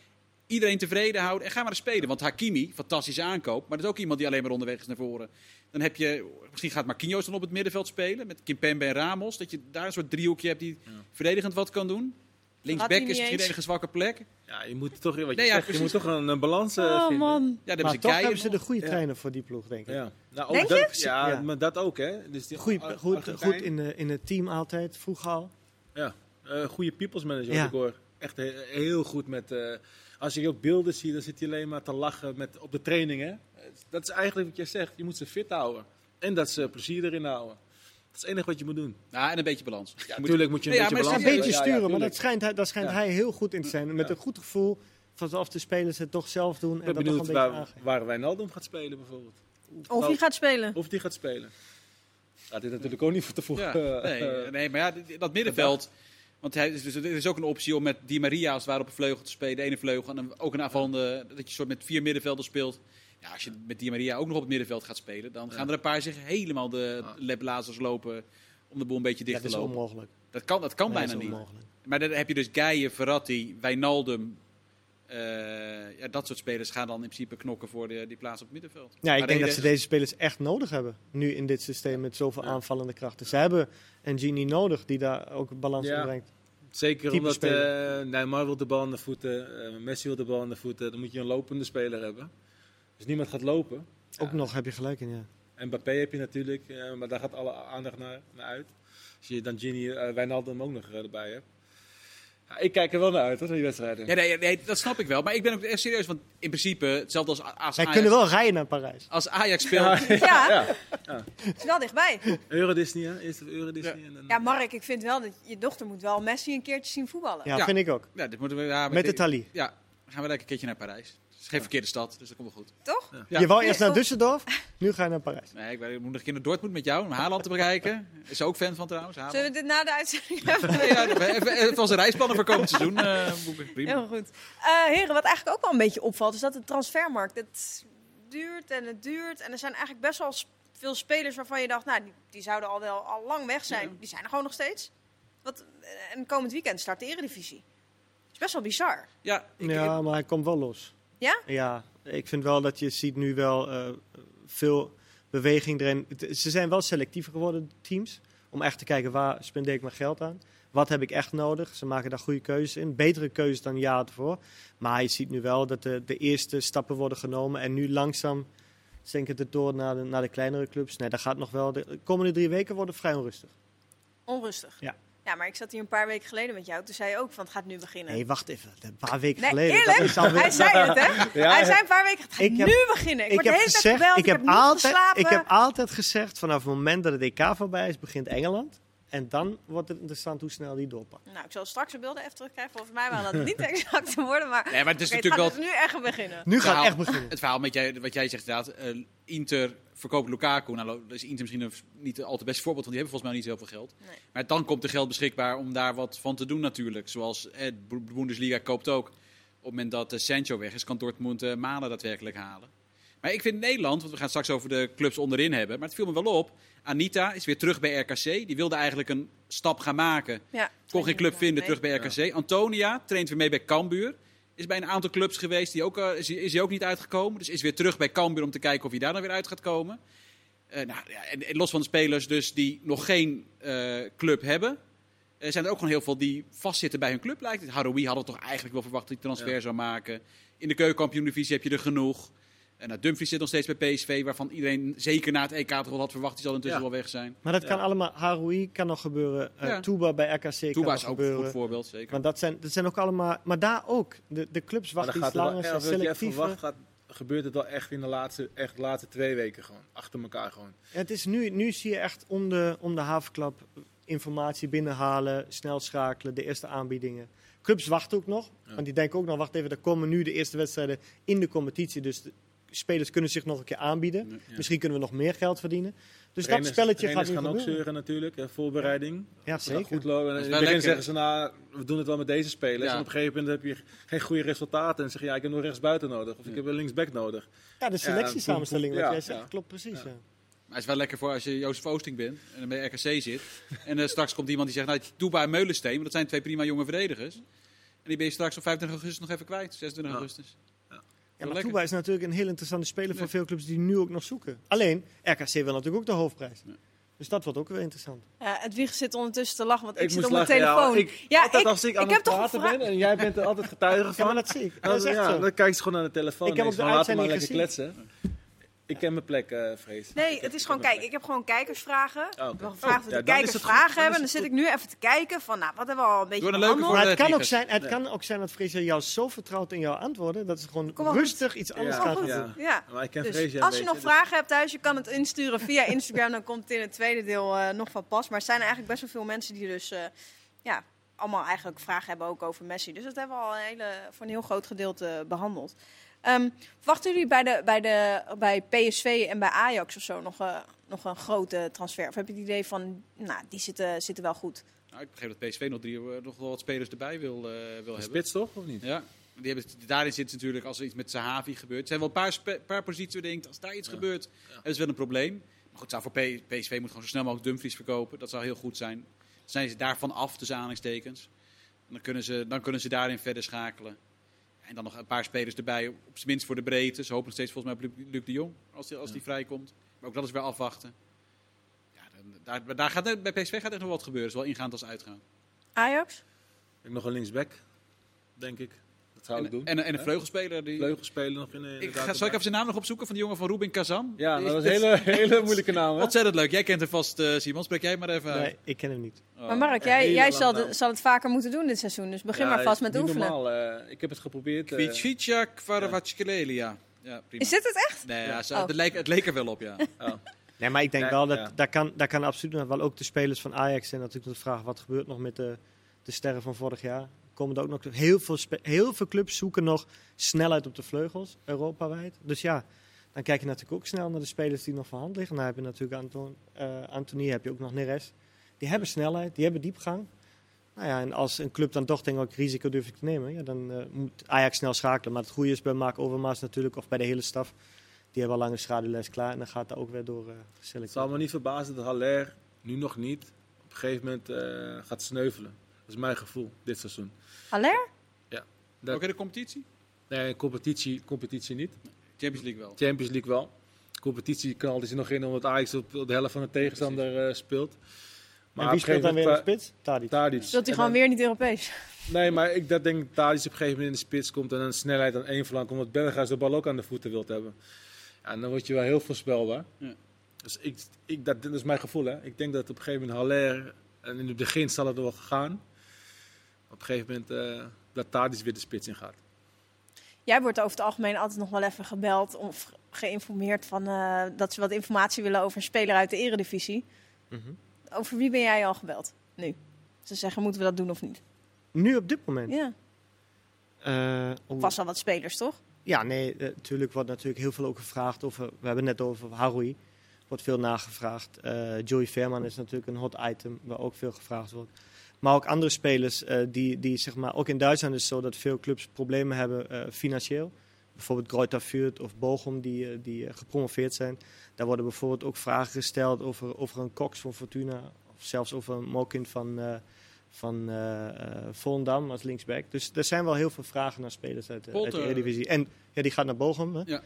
Speaker 2: Iedereen tevreden houden en ga maar eens spelen. Want Hakimi, fantastische aankoop. Maar dat is ook iemand die alleen maar onderweg is naar voren. Dan heb je, misschien gaat Marquinhos dan op het middenveld spelen. Met Kimpembe en Ramos. Dat je daar een soort driehoekje hebt die
Speaker 3: Ja.
Speaker 2: verdedigend wat kan doen. Linksback is misschien de
Speaker 1: eens.
Speaker 2: enige zwakke plek.
Speaker 3: Ja, je moet toch, wat je,
Speaker 2: Nee, ja,
Speaker 3: zegt, je moet toch een, een balans eh,
Speaker 1: Oh
Speaker 3: vinden.
Speaker 1: man.
Speaker 2: Ja, dan hebben
Speaker 4: Maar
Speaker 2: ze
Speaker 4: toch
Speaker 2: Keijer
Speaker 4: hebben ze de goede
Speaker 3: Ja.
Speaker 4: trainer voor die ploeg, denk ik.
Speaker 3: Ja, nou, ook
Speaker 1: Denk
Speaker 3: dat,
Speaker 1: je?
Speaker 3: Ja,
Speaker 4: Ja.
Speaker 3: maar dat ook, hè. Dus die
Speaker 4: Goeie, goed, goed in, de, in het team altijd, vroeg al.
Speaker 3: Ja, eh goede people's manager,
Speaker 4: Ja.
Speaker 3: ik hoor. Echt he- heel goed met... eh, als je ook beelden ziet, dan zit hij alleen maar te lachen met, op de trainingen. Dat is eigenlijk wat je zegt. Je moet ze fit houden. En dat ze plezier erin houden. Dat is het enige wat je moet doen.
Speaker 2: Ja, en een beetje balans.
Speaker 3: Ja,
Speaker 2: Moet-
Speaker 3: natuurlijk moet je een
Speaker 2: ja,
Speaker 3: beetje
Speaker 4: Een
Speaker 3: balans
Speaker 2: serieus,
Speaker 4: beetje.
Speaker 3: Ja, ja,
Speaker 4: sturen, maar dat schijnt, hij- daar schijnt
Speaker 3: Ja.
Speaker 4: hij heel goed in te zijn. Met
Speaker 3: Ja.
Speaker 4: een goed gevoel, alsof de spelers het toch zelf doen.
Speaker 3: Ik
Speaker 4: En
Speaker 3: ben
Speaker 4: dat toch een
Speaker 3: benieuwd waar,
Speaker 4: aangeven.
Speaker 3: waar Wijnaldum gaat spelen, bijvoorbeeld.
Speaker 1: Of wie gaat spelen.
Speaker 3: Of die gaat spelen. Gaat dit natuurlijk ook niet voor te vroeg.
Speaker 2: Ja,
Speaker 3: eh,
Speaker 2: nee,
Speaker 3: eh,
Speaker 2: nee, maar ja, dat middenveld. Want hij, dus er is ook een optie om met Di Maria als het ware op een vleugel te spelen. De ene vleugel. En dan ook een aanvallende. Dat je soort met vier middenvelders speelt. Ja, als je met Di Maria ook nog op het middenveld gaat spelen. Dan gaan er een paar zich helemaal de leblazers lopen. Om de boel een beetje dicht
Speaker 4: Dat is
Speaker 2: te lopen.
Speaker 4: onmogelijk.
Speaker 2: Dat kan, dat kan
Speaker 4: Nee,
Speaker 2: bijna
Speaker 4: dat is
Speaker 2: niet. Maar dan heb je dus Geijen, Verratti, Wijnaldum. Eh, ja, dat soort spelers gaan dan in principe knokken voor de, die plaats op het middenveld.
Speaker 4: Ja, ik
Speaker 2: Maar
Speaker 4: denk
Speaker 2: de-
Speaker 4: dat ze deze spelers echt nodig hebben. Nu in dit systeem met zoveel
Speaker 3: Ja.
Speaker 4: aanvallende krachten. Ze hebben een genie nodig die daar ook balans
Speaker 3: Ja.
Speaker 4: in brengt.
Speaker 3: Zeker
Speaker 4: type
Speaker 3: omdat
Speaker 4: speler.
Speaker 3: eh Neymar wil de bal aan de voeten, eh, Messi wil de bal aan de voeten. Dan moet je een lopende speler hebben. Dus niemand gaat lopen.
Speaker 4: Ook
Speaker 3: Ja.
Speaker 4: nog heb je gelijk in, ja.
Speaker 3: Mbappé heb je natuurlijk, eh, maar daar gaat alle aandacht naar, naar uit. Als je dan Gini, eh Wijnaldum ook nog erbij hebt. Ik kijk er wel naar uit, hoor, die wedstrijden.
Speaker 2: Ja, nee, nee, dat snap ik wel. Maar ik ben ook echt serieus. Want in principe, hetzelfde als, als
Speaker 4: Wij
Speaker 2: Ajax.
Speaker 4: kunnen wel rijden naar Parijs.
Speaker 2: Als Ajax speelt.
Speaker 3: Ja,
Speaker 1: Ja,
Speaker 3: ja.
Speaker 1: het is wel dichtbij.
Speaker 3: Euro Disney, hè? Eerst het Euro Disney. En dan...
Speaker 1: Ja, Mark, ik vind wel dat je dochter moet wel Messi een keertje zien voetballen.
Speaker 4: Ja,
Speaker 2: Ja.
Speaker 4: vind ik ook.
Speaker 2: Ja, dit moeten we, ja, maar
Speaker 4: Met de Thalie.
Speaker 2: Ja, gaan we lekker een keertje naar Parijs. Is geen verkeerde stad, dus dat komt wel goed.
Speaker 1: Toch?
Speaker 2: Ja.
Speaker 4: Je wou eerst naar? Düsseldorf, nu ga je naar Parijs.
Speaker 2: Nee, ik, ben- ik moet nog een keer naar Dortmund met jou, om Haaland te bekijken. Is ze ook fan van trouwens,
Speaker 1: Zullen we dit na de uitzending hebben?
Speaker 2: Nee, ja, even, even onze reisplannen voor komend seizoen eh, boeken. Prima.
Speaker 1: Heel goed. Eh, heren, wat eigenlijk ook wel een beetje opvalt, is dat de transfermarkt het duurt en het duurt. En er zijn eigenlijk best wel veel spelers waarvan je dacht, nou, die, die zouden al wel al lang weg zijn.
Speaker 2: Ja.
Speaker 1: Die zijn er gewoon nog steeds. Wat, en komend weekend start de Eredivisie. Het is best wel bizar.
Speaker 2: Ja, ik,
Speaker 4: Ja, maar hij komt wel los.
Speaker 1: Ja?
Speaker 4: Ja, ik vind wel dat je ziet nu wel eh, veel beweging erin. Ze zijn wel selectiever geworden, de teams. Om echt te kijken waar spendeer ik mijn geld aan. Wat heb ik echt nodig? Ze maken daar goede keuzes in. Betere keuzes dan jaren ervoor. Maar je ziet nu wel dat de, de eerste stappen worden genomen. En nu langzaam zinkt het door naar de, naar de kleinere clubs. Nee, dat gaat nog wel. De komende drie weken worden vrij onrustig.
Speaker 1: Onrustig.
Speaker 4: Ja.
Speaker 1: Ja, maar ik zat hier een paar weken geleden met jou. Toen zei je ook van het gaat nu beginnen.
Speaker 4: Nee, wacht even. Een paar weken
Speaker 1: Nee,
Speaker 4: geleden.
Speaker 1: eerlijk?
Speaker 4: Dat is alweer-
Speaker 1: Hij zei het, hè?
Speaker 3: Ja,
Speaker 1: Hij zei een paar weken, het gaat
Speaker 4: Ik heb-
Speaker 1: nu beginnen. Ik,
Speaker 4: ik
Speaker 1: word de
Speaker 4: heb
Speaker 1: hele tijd
Speaker 4: gezegd,
Speaker 1: gebeld,
Speaker 4: ik heb,
Speaker 1: niet
Speaker 4: altijd,
Speaker 1: geslapen.
Speaker 4: ik heb altijd gezegd, vanaf het moment dat het EK voorbij is, begint Engeland. En dan wordt het interessant hoe snel die doorpakt.
Speaker 1: Nou, ik zal straks de beelden even terugkrijgen. Volgens mij waren dat niet exacte woorden, maar...
Speaker 2: Nee, maar het is natuurlijk wel
Speaker 1: het gaat dus nu echt beginnen.
Speaker 4: Nu gaat het echt beginnen.
Speaker 2: het verhaal met jij, wat jij zegt inderdaad. eh, Inter verkoopt Lukaku. Nou, lo- is Inter misschien een, niet al te beste voorbeeld, want die hebben volgens mij niet heel veel geld.
Speaker 1: Nee.
Speaker 2: Maar dan komt er geld beschikbaar om daar wat van te doen natuurlijk. Zoals eh, de Bundesliga koopt ook. Op het moment dat eh, Sancho weg is, kan Dortmund eh Malen daadwerkelijk halen. Maar ik vind Nederland, want we gaan straks over de clubs onderin hebben. Maar het viel me wel op. Anita is weer terug bij RKC. Die wilde eigenlijk een stap gaan maken.
Speaker 1: Ja,
Speaker 2: Kon geen club vinden,
Speaker 1: Nee.
Speaker 2: terug bij RKC. Antonia traint weer mee bij Cambuur. Is bij een aantal clubs geweest, die ook, eh, is, is hij ook niet uitgekomen. Dus is weer terug bij Cambuur om te kijken of hij daar dan weer uit gaat komen. Eh, nou, ja, en, en los van de spelers dus die nog geen eh, club hebben... eh, zijn er ook gewoon heel veel die vastzitten bij hun club, lijkt het. Haroui hadden we toch eigenlijk wel verwacht dat hij transfer
Speaker 3: Ja.
Speaker 2: zou maken. In de keukenkampioen-divisie heb je er genoeg. En nou, Dumfries zit nog steeds bij PSV, waarvan iedereen zeker na het EK toch wel had verwacht. Die zal intussen
Speaker 3: Ja.
Speaker 2: wel weg zijn.
Speaker 4: Maar dat
Speaker 3: Ja.
Speaker 4: kan allemaal, Haroui kan nog gebeuren, eh
Speaker 2: Ja.
Speaker 4: Touba bij RKC
Speaker 2: Touba
Speaker 4: kan nog
Speaker 2: is ook een
Speaker 4: gebeuren.
Speaker 2: goed voorbeeld, zeker.
Speaker 4: Maar dat zijn, dat zijn ook allemaal, maar daar ook. De, de clubs wachten iets
Speaker 3: er
Speaker 4: langer, zijn selectiever.
Speaker 3: verwacht gaat, gebeurt het wel echt in de laatste, echt de laatste twee weken gewoon. Achter elkaar gewoon.
Speaker 4: Het is nu, nu zie je echt om de, om de havenklap informatie binnenhalen, snel schakelen, de eerste aanbiedingen. Clubs wachten ook nog,
Speaker 3: Ja.
Speaker 4: want die denken ook nog, wacht even, er komen nu de eerste wedstrijden in de competitie. Dus de spelers kunnen zich nog een keer aanbieden.
Speaker 2: Ja.
Speaker 4: Misschien kunnen we nog meer geld verdienen. Dus
Speaker 3: Trainers-
Speaker 4: dat spelletje gaat nu
Speaker 3: gaan ook zeuren natuurlijk, eh, voorbereiding.
Speaker 4: Ja, zeker.
Speaker 3: goed loopt. En
Speaker 2: Dat is
Speaker 3: in het begin
Speaker 2: lekker.
Speaker 3: zeggen ze, nou, we doen het wel met deze spelers.
Speaker 2: Ja.
Speaker 3: En op een gegeven moment heb je geen goede resultaten. En zeg je, ja, ik heb nog rechtsbuiten nodig. Of ik heb een linksback nodig.
Speaker 4: Ja, de selectiesamenstelling, wat jij zegt,
Speaker 3: ja.
Speaker 4: klopt precies.
Speaker 3: Ja.
Speaker 4: Ja.
Speaker 2: Maar het is wel lekker voor als je Jozef Oosting bent en dan bij RKC zit. en eh, straks komt iemand die zegt, nou, Touba en Meulensteen, want dat zijn twee prima jonge verdedigers. En die ben je straks op 25 augustus nog even kwijt, 26
Speaker 3: Ja.
Speaker 2: augustus.
Speaker 4: Ja, maar
Speaker 2: lekker.
Speaker 4: Touba is natuurlijk een heel interessante speler voor
Speaker 2: Ja.
Speaker 4: veel clubs die nu ook nog zoeken. Alleen, RKC wil natuurlijk ook de hoofdprijs.
Speaker 2: Ja.
Speaker 4: Dus dat wordt ook weer interessant.
Speaker 1: Ja, het wieg zit ondertussen te lachen, want ik,
Speaker 3: Ik
Speaker 1: zit op mijn
Speaker 3: lachen, ja,
Speaker 1: telefoon.
Speaker 3: ik-
Speaker 1: Ja,
Speaker 3: altijd
Speaker 1: ik,
Speaker 3: als ik aan
Speaker 1: ik
Speaker 3: het
Speaker 1: heb toch
Speaker 3: praten ben en jij bent er altijd getuige
Speaker 4: Ja,
Speaker 3: van.
Speaker 4: maar dat zie ik.
Speaker 3: dan,
Speaker 4: Dat is echt
Speaker 3: ja,
Speaker 4: zo.
Speaker 3: dan kijk je gewoon naar de telefoon.
Speaker 4: Ik heb
Speaker 3: denk
Speaker 4: de
Speaker 3: van, maar lekker kletsen. Ik ken mijn plek, eh Vrees.
Speaker 1: Nee, het is gewoon, kijk, ik heb gewoon kijkersvragen.
Speaker 3: Oh, oké.
Speaker 1: Ik heb gevraagd
Speaker 3: Oh,
Speaker 1: of
Speaker 3: ja,
Speaker 1: de kijkers
Speaker 3: goed.
Speaker 1: vragen
Speaker 3: Dan
Speaker 1: hebben.
Speaker 3: is
Speaker 1: Dan zit ik nu even te kijken van, nou, wat hebben we al een beetje
Speaker 2: Doe een leuke
Speaker 1: behandeld?
Speaker 4: Maar het kan, ook zijn, het
Speaker 3: Nee.
Speaker 4: kan ook zijn dat Vrees jou zo vertrouwt in jouw antwoorden, dat ze gewoon rustig iets anders
Speaker 3: Ja,
Speaker 4: gaan
Speaker 1: Kom
Speaker 4: doen.
Speaker 3: ja.
Speaker 1: Ja.
Speaker 3: Maar ik ken
Speaker 1: Dus
Speaker 3: Vrees ja,
Speaker 1: als je nog
Speaker 3: beetje,
Speaker 1: vragen hebt thuis, je kan het insturen via Instagram. Dan komt het in het tweede deel eh, nog van pas. Maar er zijn eigenlijk best wel veel mensen die dus eh, ja, allemaal eigenlijk vragen hebben ook over Messi. Dus dat hebben we al een hele, voor een heel groot gedeelte behandeld. Ehm, verwachten jullie bij, de, bij, de, bij PSV en bij Ajax of zo nog, eh, nog een grote transfer? Of heb je het idee van, nou, die zitten, zitten wel goed?
Speaker 2: Nou, ik begreep dat PSV nog, drie, eh, nog wel wat spelers erbij wil, eh, wil hebben.
Speaker 3: spits toch, of niet?
Speaker 2: Ja. Die hebben, daarin zit natuurlijk als er iets met Sahavi gebeurt. Er zijn wel een paar, spe- paar posities waar je denkt, als daar iets
Speaker 3: Ja.
Speaker 2: gebeurt, dat is wel een probleem. Maar goed, zou voor P- PSV moet gewoon zo snel mogelijk Dumfries verkopen. Dat zou heel goed zijn. Dan zijn ze daarvan af, tussen aanhalingstekens. En dan kunnen ze, dan kunnen ze daarin verder schakelen. En dan nog een paar spelers erbij, op zijn minst voor de breedte. Ze hopen nog steeds volgens mij op Luc, de Jong, als die, als die vrijkomt. Maar ook dat is weer afwachten. Ja, dan, daar, daar gaat, er- bij PSV gaat echt nog wat gebeuren, zowel ingaand als uitgaan.
Speaker 1: Ajax?
Speaker 3: Ik heb nog een linksback, denk ik. Dat zou ik
Speaker 2: En,
Speaker 3: doen.
Speaker 2: en, en een vleugelspeler. Die,
Speaker 3: Vleugelspeler nog in eh,
Speaker 2: ik ga, zal ik even zijn naam nog opzoeken van die jongen van Rubin Kazan?
Speaker 3: Ja,
Speaker 2: Die-
Speaker 3: dat was een hele, hele moeilijke naam, hè?
Speaker 2: Ontzettend leuk. Jij kent hem vast, eh, Simon. Spreek jij maar even uit.
Speaker 4: Nee, ik ken hem niet.
Speaker 2: Oh.
Speaker 1: Maar Mark, jij, jij zal, de- zal het vaker moeten doen dit seizoen. Dus begin
Speaker 3: Ja,
Speaker 1: maar vast met
Speaker 3: niet
Speaker 1: oefenen.
Speaker 3: Normaal, eh, ik heb het geprobeerd.
Speaker 2: Kvaravachkelelia. Ja, prima.
Speaker 1: Is dit het echt?
Speaker 2: Nee, ja, zo-
Speaker 1: Oh.
Speaker 2: het, leek, het leek er wel op, ja.
Speaker 3: oh.
Speaker 4: Nee, maar ik denk
Speaker 3: Ja,
Speaker 4: wel dat
Speaker 3: ja.
Speaker 4: daar, kan, daar kan absoluut nog wel ook de spelers van Ajax zijn natuurlijk de vraag wat gebeurt nog met de, de sterren van vorig jaar. Komen er ook nog heel veel, heel veel clubs zoeken nog snelheid op de vleugels, Europawijd. Dus ja, dan kijk je natuurlijk ook snel naar de spelers die nog van hand liggen. Dan heb je natuurlijk Anton, eh Anthony, heb je ook nog Neres. Die hebben snelheid, die hebben diepgang. Nou ja, en als een club dan toch denkt, ook risico durf ik te nemen, ja, dan eh, moet Ajax snel schakelen. Maar het goede is bij Mark Overmars natuurlijk, of bij de hele staf, die hebben al lang een schaduwlijst klaar. En dan gaat daar ook weer door eh
Speaker 3: Het zal me niet verbazen dat Haller nu nog niet op een gegeven moment gaat sneuvelen. Dat is mijn gevoel dit seizoen.
Speaker 1: Haller?
Speaker 3: Dat-
Speaker 2: Oké, de competitie?
Speaker 3: Nee, competitie, competitie niet.
Speaker 2: Champions League wel.
Speaker 3: Champions League wel. Competitie knalt hij nog in omdat Ajax op, de helft van de tegenstander eh, speelt. Maar
Speaker 4: en wie speelt dan weer in de spits? Tadic.
Speaker 3: moment, Tadic.
Speaker 1: Speelt hij
Speaker 3: En
Speaker 1: gewoon
Speaker 3: dan-
Speaker 1: weer niet Europees?
Speaker 3: Nee, maar ik dat denk dat Tadic op een gegeven moment in de spits komt en een snelheid aan één flank, omdat Berghuis de bal ook aan de voeten wilt hebben. Ja, en dan word je wel heel voorspelbaar.
Speaker 2: Ja.
Speaker 3: Dus ik, ik, dat, dat is mijn gevoel. Hè. Ik denk dat op een gegeven moment Haller, en in het begin zal het wel gaan, op een gegeven moment eh, dat Tadic weer de spits in gaat.
Speaker 1: Jij wordt over het algemeen altijd nog wel even gebeld of ge- geïnformeerd van eh, dat ze wat informatie willen over een speler uit de eredivisie.
Speaker 4: Mhm.
Speaker 1: Over wie ben jij al gebeld? Nu. Ze zeggen, moeten we dat doen of niet?
Speaker 4: Nu op dit moment.
Speaker 1: Ja.
Speaker 4: Eh, om-
Speaker 1: Vast wel wat spelers, toch?
Speaker 4: Ja, nee, eh, natuurlijk wordt natuurlijk heel veel ook gevraagd over. We hebben het net over Haroui. Wordt veel nagevraagd. Eh, Joey Veerman is natuurlijk een hot item waar ook veel gevraagd wordt. Maar ook andere spelers eh, die, die zeg maar. Ook in Duitsland is het zo dat veel clubs problemen hebben eh, financieel. Bijvoorbeeld Greuther Fürth of Bochum die, eh, die gepromoveerd zijn. Daar worden bijvoorbeeld ook vragen gesteld over, over een Cox van Fortuna. Of zelfs over een Mokin van, van eh eh, Volendam als linksback. Dus er zijn wel heel veel vragen naar spelers uit, de- uit de
Speaker 2: Polter.
Speaker 4: Eredivisie. En ja, die gaat naar Bochum. Hè?
Speaker 2: Ja.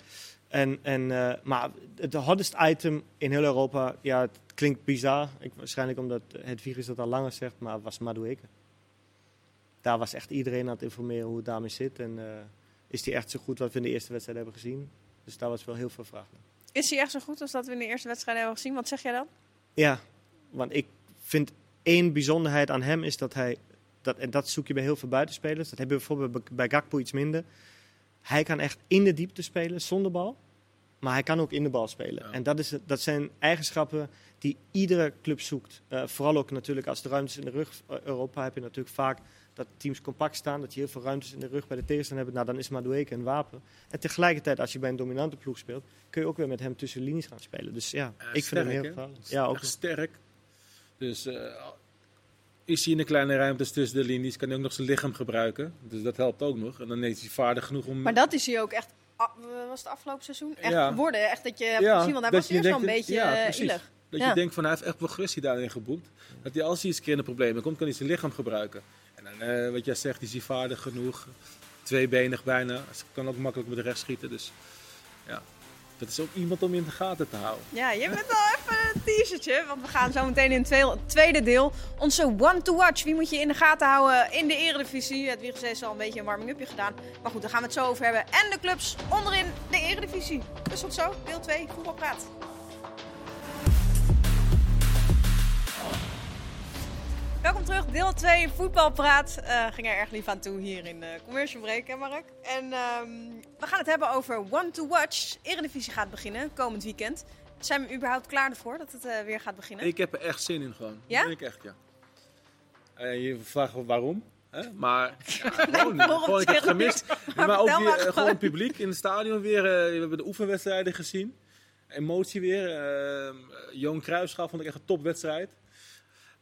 Speaker 4: En, en, eh, maar het hottest item in heel Europa, ja, het klinkt bizar. Ik, waarschijnlijk omdat het virus dat al langer zegt, maar was Madueke. Daar was echt iedereen aan het informeren hoe het daarmee zit. En eh, is die echt zo goed wat we in de eerste wedstrijd hebben gezien. Dus daar was wel heel veel vraag naar.
Speaker 1: Is hij echt zo goed als dat we in de eerste wedstrijd hebben gezien? Wat zeg jij dan?
Speaker 4: Ja, want ik vind één bijzonderheid aan hem is dat hij, dat, en dat zoek je bij heel veel buitenspelers, dat hebben we bijvoorbeeld bij- Gakpo iets minder. Hij kan echt in de diepte spelen zonder bal, maar hij kan ook in de bal spelen.
Speaker 3: Ja.
Speaker 4: En dat, is, dat zijn eigenschappen die iedere club zoekt. Eh, vooral ook natuurlijk als de ruimtes in de rug, eh, Europa heb je natuurlijk vaak dat teams compact staan, dat je heel veel ruimtes in de rug bij de tegenstander hebt. Nou, dan is Madueke een wapen. En tegelijkertijd, als je bij een dominante ploeg speelt, kun je ook weer met hem tussen linies gaan spelen. Dus ja, ik vind hem heel gevaarlijk. Ja, ook
Speaker 3: sterk. Dus eh, is hij in de kleine ruimtes tussen de linies, kan hij ook nog zijn lichaam gebruiken. Dus dat helpt ook nog. En dan is hij vaardig genoeg om...
Speaker 1: Maar dat is hij ook echt, was het afgelopen seizoen, echt
Speaker 3: Ja.
Speaker 1: geworden. Echt dat je hebt
Speaker 3: Ja,
Speaker 1: gezien, want hij
Speaker 3: dat
Speaker 1: was
Speaker 3: je
Speaker 1: eerst wel een beetje
Speaker 3: ja,
Speaker 1: eh.
Speaker 3: Dat
Speaker 1: Ja.
Speaker 3: je denkt van hij heeft echt progressie daarin geboekt. Dat hij als hij eens een keer in de problemen komt, kan hij zijn lichaam gebruiken. En dan, eh, wat jij zegt, is hij vaardig genoeg. Tweebenig bijna. Hij kan ook makkelijk met de rechts schieten. Dus ja, dat is ook iemand om in de gaten te houden.
Speaker 1: Ja, je bent al even een teasertje, want we gaan zo meteen in het tweede- deel. Onze one to watch, wie moet je in de gaten houden in de Eredivisie? Het Wiegers heeft al een beetje een warming-upje gedaan. Maar goed, daar gaan we het zo over hebben. En de clubs onderin de Eredivisie. Dus tot zo, deel 2, voetbalpraat. Terug, deel 2 voetbalpraat. Eh ging er erg lief aan toe hier in de commercial break, hè Mark? En ehm, we gaan het hebben over One to Watch. Eredivisie gaat beginnen komend weekend. Zijn we überhaupt klaar ervoor dat het eh, weer gaat beginnen?
Speaker 3: Ik heb er echt zin in gewoon.
Speaker 1: Ja?
Speaker 3: Ik echt, ja. Eh, je vraagt wel waarom. Hè? Maar ja, gewoon, gewoon, ik heb gemist.
Speaker 1: Maar
Speaker 3: maar ook weer,
Speaker 1: maar
Speaker 3: eh,
Speaker 1: gewoon.
Speaker 3: publiek in het stadion weer. eh, we hebben de oefenwedstrijden gezien. Emotie weer. eh Johan Cruijffschaal vond ik echt een topwedstrijd.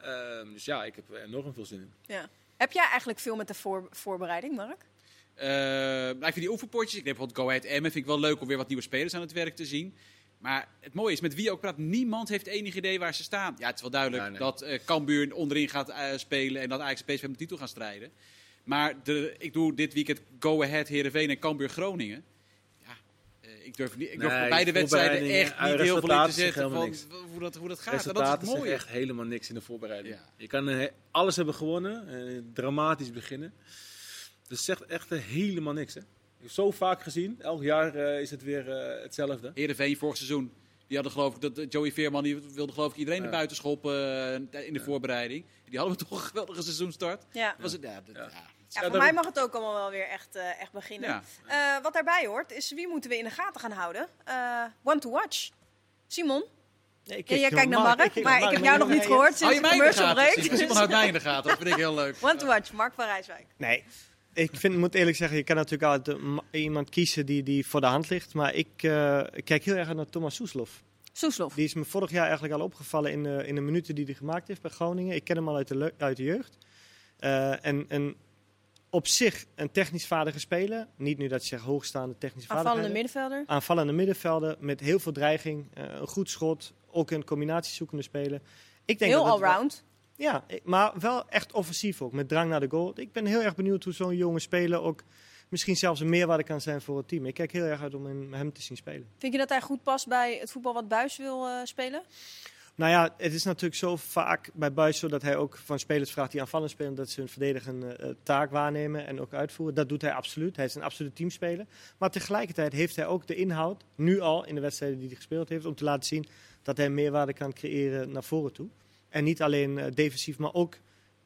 Speaker 3: Ehm, dus ja, ik heb er enorm veel zin in.
Speaker 1: Ja. Heb jij eigenlijk veel met de voor- voorbereiding, Mark?
Speaker 2: Eh, nou, ik vind die oefenpotjes, ik neem bijvoorbeeld Go Ahead Emmen, vind ik wel leuk om weer wat nieuwe spelers aan het werk te zien. Maar het mooie is, met wie je ook praat, niemand heeft enig idee waar ze staan. Ja, het is wel duidelijk
Speaker 3: Ja, nee.
Speaker 2: dat eh Cambuur onderin gaat eh, spelen en dat Ajax en PSV om de titel gaan strijden. Maar de, ik doe dit weekend Go Ahead, Heerenveen en Cambuur Groningen. Eh, ik durf, niet, ik durf
Speaker 3: Nee,
Speaker 2: beide wedstrijden echt niet heel veel in te zetten
Speaker 3: zeggen
Speaker 2: van hoe dat, hoe dat gaat. En dat is het mooie.
Speaker 3: echt helemaal niks in de voorbereiding.
Speaker 2: Ja.
Speaker 3: Je kan eh, alles hebben gewonnen. eh, dramatisch beginnen. Dus zegt echt eh, helemaal niks. Hè? Ik heb zo vaak gezien. Elk jaar eh, is het weer eh, hetzelfde.
Speaker 2: Heerenveen vorig seizoen. Die hadden geloof ik, dat eh, Joey Veerman die wilde geloof ik iedereen
Speaker 3: Ja.
Speaker 2: naar buiten schoppen eh, in de voorbereiding. Die hadden we toch een geweldige seizoenstart.
Speaker 1: Ja.
Speaker 2: Was het, ja, dat-
Speaker 3: Ja.
Speaker 2: Ja.
Speaker 1: Voor mij mag het ook allemaal wel weer echt, eh, echt beginnen.
Speaker 2: Ja.
Speaker 1: Eh, wat daarbij hoort, is wie moeten we in de gaten gaan houden? Eh, one to watch. Simon?
Speaker 4: Nee, ik kijk
Speaker 1: jij kijkt naar Mark, maar ik
Speaker 4: Mark,
Speaker 1: heb jou nog niet gehoord sinds
Speaker 2: je
Speaker 1: de commercial break.
Speaker 2: Simon, houdt mij in de gaten. Dat vind ik heel leuk.
Speaker 1: One to watch, Mark van Rijswijk.
Speaker 4: Nee, ik vind, moet eerlijk zeggen, je kan natuurlijk altijd ma- iemand kiezen die, die voor de hand ligt. Maar ik, ik kijk heel erg naar Thomas Soeslof.
Speaker 1: Soeslof.
Speaker 4: Die is me vorig jaar eigenlijk al opgevallen in, de in de minuten die hij gemaakt heeft bij Groningen. Ik ken hem al uit de, uit de jeugd. Eh, en, en op zich een technisch vaardige speler. Niet nu dat je zegt hoogstaande technische
Speaker 1: Aanvallende
Speaker 4: vaardigheden.
Speaker 1: middenvelder.
Speaker 4: Aanvallende middenvelder met heel veel dreiging. eh, een goed schot. Ook een combinatiezoekende speler. Ik denk
Speaker 1: Heel allround.
Speaker 4: ja, maar wel echt offensief ook, met drang naar de goal. Ik ben heel erg benieuwd hoe zo'n jonge speler ook misschien zelfs een meerwaarde kan zijn voor het team. Ik kijk heel erg uit om hem- te zien spelen.
Speaker 1: Vind je dat hij goed past bij het voetbal wat Buis wil eh, spelen?
Speaker 4: Nou ja, het is natuurlijk zo vaak bij Buis zo dat hij ook van spelers vraagt die aanvallend spelen dat ze hun verdedigende eh, taak waarnemen en ook uitvoeren. Dat doet hij absoluut. Hij is een absolute teamspeler. Maar tegelijkertijd heeft hij ook de inhoud, nu al in de wedstrijden die hij gespeeld heeft, om te laten zien dat hij meerwaarde kan creëren naar voren toe. En niet alleen eh, defensief, maar ook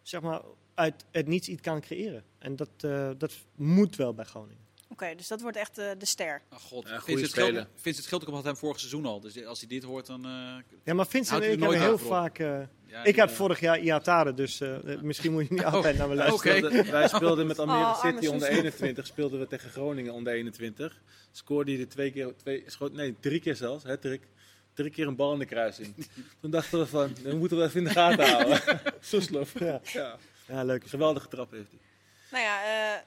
Speaker 4: zeg maar, uit het niets iets kan creëren. En dat, eh, dat moet wel bij Groningen.
Speaker 1: Oké, dus dat wordt echt eh, de ster.
Speaker 2: Oh god,
Speaker 3: Ja, goede
Speaker 2: Vincent,
Speaker 3: speler.
Speaker 2: Schilder, Vincent Schilder had hem vorig seizoen al. Dus als hij dit hoort, dan... eh,
Speaker 4: Ja, maar Vincent en ik
Speaker 2: nooit
Speaker 4: hebben heel vaak... eh,
Speaker 2: ja,
Speaker 4: ik had
Speaker 2: ja.
Speaker 4: vorig jaar Iatare, dus eh, misschien moet je niet altijd naar me luisteren.
Speaker 3: Wij speelden met Almere
Speaker 1: Oh, arme
Speaker 3: City onder
Speaker 1: Suus.
Speaker 3: 21. Speelden we tegen Groningen onder 21. Scoorde hij er twee keer, twee, schoot, nee, drie keer zelfs. Hè, drie, drie keer een bal in de kruising. Toen dachten we van, we moeten we even in de gaten houden. Soeslof.
Speaker 4: Ja.
Speaker 3: Ja.
Speaker 4: Ja, leuk.
Speaker 3: Geweldige trap heeft hij.
Speaker 1: Nou ja, eh,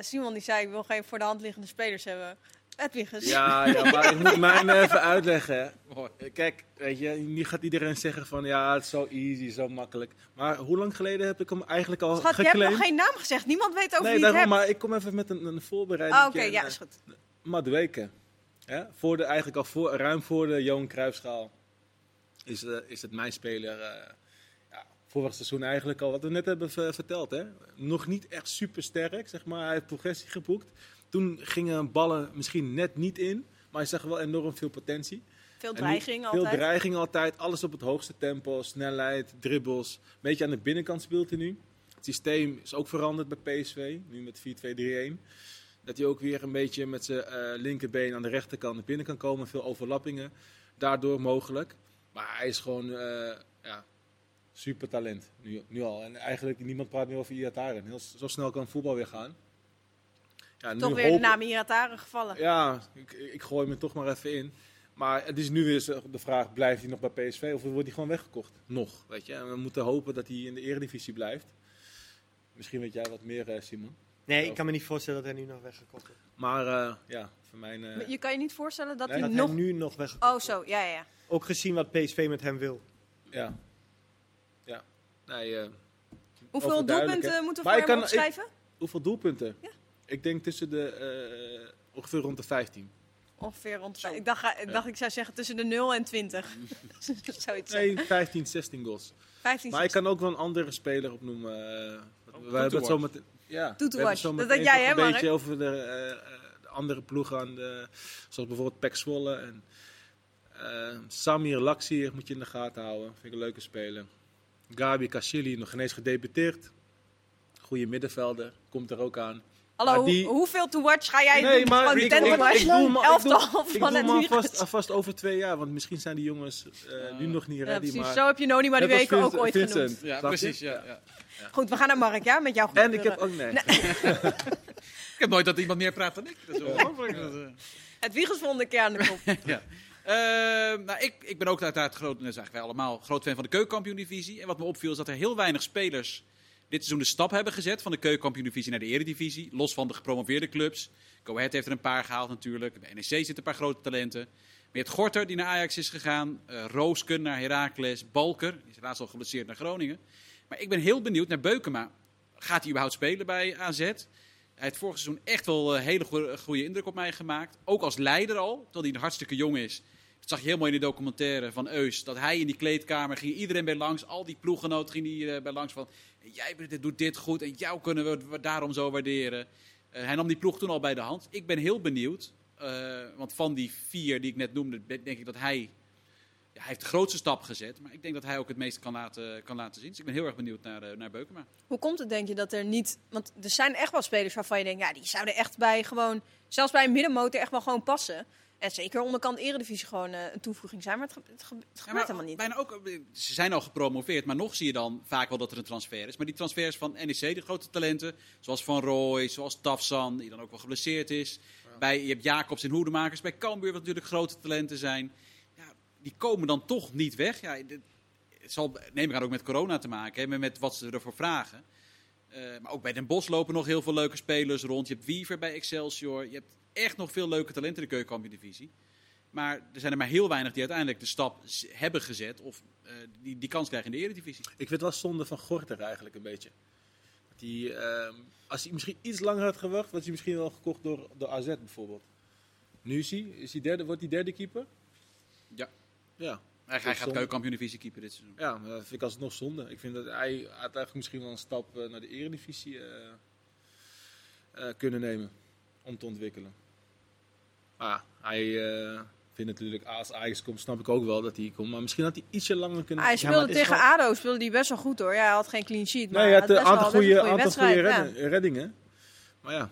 Speaker 1: Simon die zei, ik wil geen voor de hand liggende spelers hebben. Edwiges.
Speaker 3: Ja, ja, maar ik moet mij even uitleggen.
Speaker 2: Mooi.
Speaker 3: Kijk, weet je, nu gaat iedereen zeggen van ja, het is zo easy, zo makkelijk. Maar hoe lang geleden heb ik hem eigenlijk al
Speaker 1: Schat, je hebt nog geen naam gezegd. Niemand weet over
Speaker 3: nee,
Speaker 1: wie het hebt.
Speaker 3: maar ik kom even met een, een voorbereiding.
Speaker 1: Oh, Oké, ja, is goed.
Speaker 3: Madueke. Hè? Voor de, eigenlijk al voor, ruim voor de Johan Cruijffschaal is, eh, is het mijn speler. eh ja, vorig seizoen eigenlijk al, wat we net hebben ver- verteld. Hè? Nog niet echt super sterk, zeg maar. Hij heeft progressie geboekt. Toen gingen ballen misschien net niet in, maar hij zag wel enorm veel potentie.
Speaker 1: Veel
Speaker 3: nu
Speaker 1: dreiging
Speaker 3: Veel
Speaker 1: altijd.
Speaker 3: dreiging altijd, alles op het hoogste tempo, snelheid, dribbles. Een beetje aan de binnenkant speelt hij nu. Het systeem is ook veranderd bij PSV, nu met 4-2-3-1. Dat hij ook weer een beetje met zijn eh, linkerbeen aan de rechterkant binnen kan komen. Veel overlappingen, daardoor mogelijk. Maar hij is gewoon eh, ja, super talent, nu, nu al. En eigenlijk, niemand praat meer over Iataren. Heel, zo snel kan voetbal weer gaan. Ja, nu
Speaker 1: Toch weer de
Speaker 3: hoop-
Speaker 1: naam Irataren gevallen.
Speaker 3: ja, ik, ik gooi me toch maar even in. Maar het is nu weer de vraag, blijft hij nog bij PSV of wordt hij gewoon weggekocht? Nog, weet je. En we moeten hopen dat hij in de eredivisie blijft. Misschien weet jij wat meer, eh, Simon.
Speaker 4: Nee, ik kan me niet voorstellen dat hij nu nog weggekocht wordt.
Speaker 3: Maar eh, ja, voor mijn... eh,
Speaker 1: Je kan je niet voorstellen dat
Speaker 3: Nee,
Speaker 1: hij
Speaker 4: Dat
Speaker 1: nog...
Speaker 4: hij nu nog weggekocht
Speaker 1: Oh, zo. Ja, ja, ja.
Speaker 4: Ook gezien wat PSV met hem wil.
Speaker 3: ja. Nee, eh,
Speaker 1: Hoeveel doelpunten moeten we
Speaker 3: Maar
Speaker 1: voor
Speaker 3: ik
Speaker 1: hem
Speaker 3: kan- ik-
Speaker 1: opschrijven?
Speaker 3: hoeveel doelpunten?
Speaker 1: Ja.
Speaker 3: Ik denk tussen de... eh, ongeveer rond de 15.
Speaker 1: Ongeveer rond... Ik dacht, ik dacht ik zou zeggen tussen de 0 en 20. Zoiets.
Speaker 3: Nee, 15, 16 goals.
Speaker 1: 15,
Speaker 3: Maar ik kan ook wel een andere speler opnoemen. eh,
Speaker 2: Oh,
Speaker 3: we hebben het zo met, ja, we
Speaker 1: Dat jij, hè,
Speaker 3: een
Speaker 1: Mark?
Speaker 3: beetje over de, eh, eh, de andere ploegen, aan de, zoals bijvoorbeeld Pek Zwolle. En, eh, Samir Laksier moet je in de gaten houden. Vind ik een leuke speler. Gabi Kashili, nog ineens gedebuteerd. Goede middenvelder, komt er ook aan.
Speaker 1: Hallo,
Speaker 3: die-
Speaker 1: hoeveel to watch ga jij
Speaker 3: Nee,
Speaker 1: doen?
Speaker 3: maar
Speaker 1: Gewoon
Speaker 3: ik, ik, ik, doe ik
Speaker 1: elftal
Speaker 3: ik
Speaker 1: van
Speaker 3: doe
Speaker 1: het
Speaker 3: alvast, alvast over twee jaar, want misschien zijn die jongens eh, nu nog niet
Speaker 1: Ja,
Speaker 3: ready.
Speaker 1: precies.
Speaker 3: maar
Speaker 1: Zo heb je Noni maar die
Speaker 3: als
Speaker 1: weken ook ooit
Speaker 3: Vincent,
Speaker 1: genoemd.
Speaker 2: Ja, precies. Ja, ja.
Speaker 1: Goed, we gaan naar Mark, ja? Met jouw
Speaker 3: En ik heb ook, nee.
Speaker 2: Ik heb nooit dat iemand meer praat dan ik. Dat is.
Speaker 1: Het aan de kop.
Speaker 2: Ja. Eh, nou, ik, ik ben ook uiteraard groot, wij allemaal, groot fan van de keukenkampioen-divisie. En wat me opviel is dat er heel weinig spelers dit seizoen de stap hebben gezet van de keukenkampioen-divisie naar de eredivisie. Los van de gepromoveerde clubs. Go Ahead heeft er een paar gehaald natuurlijk. Bij NEC zitten een paar grote talenten. Hebt Gorter die naar Ajax is gegaan. eh Roosken naar Heracles. Balker, die is laatst al geblesseerd naar Groningen. Maar ik ben heel benieuwd naar Beukema. Gaat hij überhaupt spelen bij AZ? Hij heeft vorig seizoen echt wel een hele goe- goede indruk op mij gemaakt. Ook als leider al, terwijl hij hartstikke jong is. Dat zag je heel mooi in de documentaire van Eus. Dat hij in die kleedkamer ging iedereen bij langs. Al die ploeggenoten ging hij eh, bij langs van... Jij doet dit goed en jou kunnen we daarom zo waarderen. Eh, hij nam die ploeg toen al bij de hand. Ik ben heel benieuwd. eh, want van die vier die ik net noemde, denk ik dat hij... Ja, hij heeft de grootste stap gezet. Maar ik denk dat hij ook het meeste kan laten, kan laten zien. Dus ik ben heel erg benieuwd naar, eh, naar Beukema.
Speaker 1: Hoe komt het, denk je, dat er niet... Want er zijn echt wel spelers waarvan je denkt... Ja, die zouden echt bij gewoon... Zelfs bij een middenmotor echt wel gewoon passen. En zeker onderkant eredivisie gewoon eh, een toevoeging zijn. Maar het, ge- het, ge- het
Speaker 2: Ja,
Speaker 1: gebeurt
Speaker 2: maar
Speaker 1: helemaal niet.
Speaker 2: Bijna ook, eh, ze zijn al gepromoveerd, maar nog zie je dan vaak wel dat er een transfer is. Maar die transfers van NEC, de grote talenten, zoals Van Rooij, zoals Tafsan, die dan ook wel geblesseerd is. Bij, je hebt Jacobs en Hoedemakers bij Cambuur, wat natuurlijk grote talenten zijn. Die komen dan toch niet weg. Ja, dit- het zal, neem ik aan, ook met corona te maken hebben, met wat ze ervoor vragen. Eh, maar ook bij Den Bosch lopen nog heel veel leuke spelers rond. Je hebt Wiever bij Excelsior. Je hebt echt nog veel leuke talenten in de keukenkampioen-divisie. Maar er zijn er maar heel weinig die uiteindelijk de stap hebben gezet of eh, die, die kans krijgen in de eredivisie.
Speaker 3: Ik vind het wel zonde van Gorter eigenlijk een beetje. Die, ehm, als hij misschien iets langer had gewacht, was hij misschien wel gekocht door, door AZ bijvoorbeeld. Nu is hij, is hij derde, wordt hij derde keeper?
Speaker 2: Ja.
Speaker 3: Ja,
Speaker 2: Hij, hij gaat keukenkampioen-divisie keeper dit seizoen.
Speaker 3: ja maar dat vind ik alsnog zonde. Ik vind dat hij had eigenlijk misschien wel een stap eh, naar de eredivisie eh, eh, kunnen nemen om te ontwikkelen. Maar hij eh, vindt natuurlijk, als Ajax komt, snap ik ook wel dat hij komt. Maar misschien had hij ietsje langer kunnen...
Speaker 1: Hij speelde tegen
Speaker 3: wel-
Speaker 1: ADO, speelde hij best wel goed hoor. Ja, hij had geen clean sheet, maar
Speaker 3: Nee,
Speaker 1: hij
Speaker 3: had een aantal goede,
Speaker 1: een goede
Speaker 3: aantal goede reddingen. Maar ja,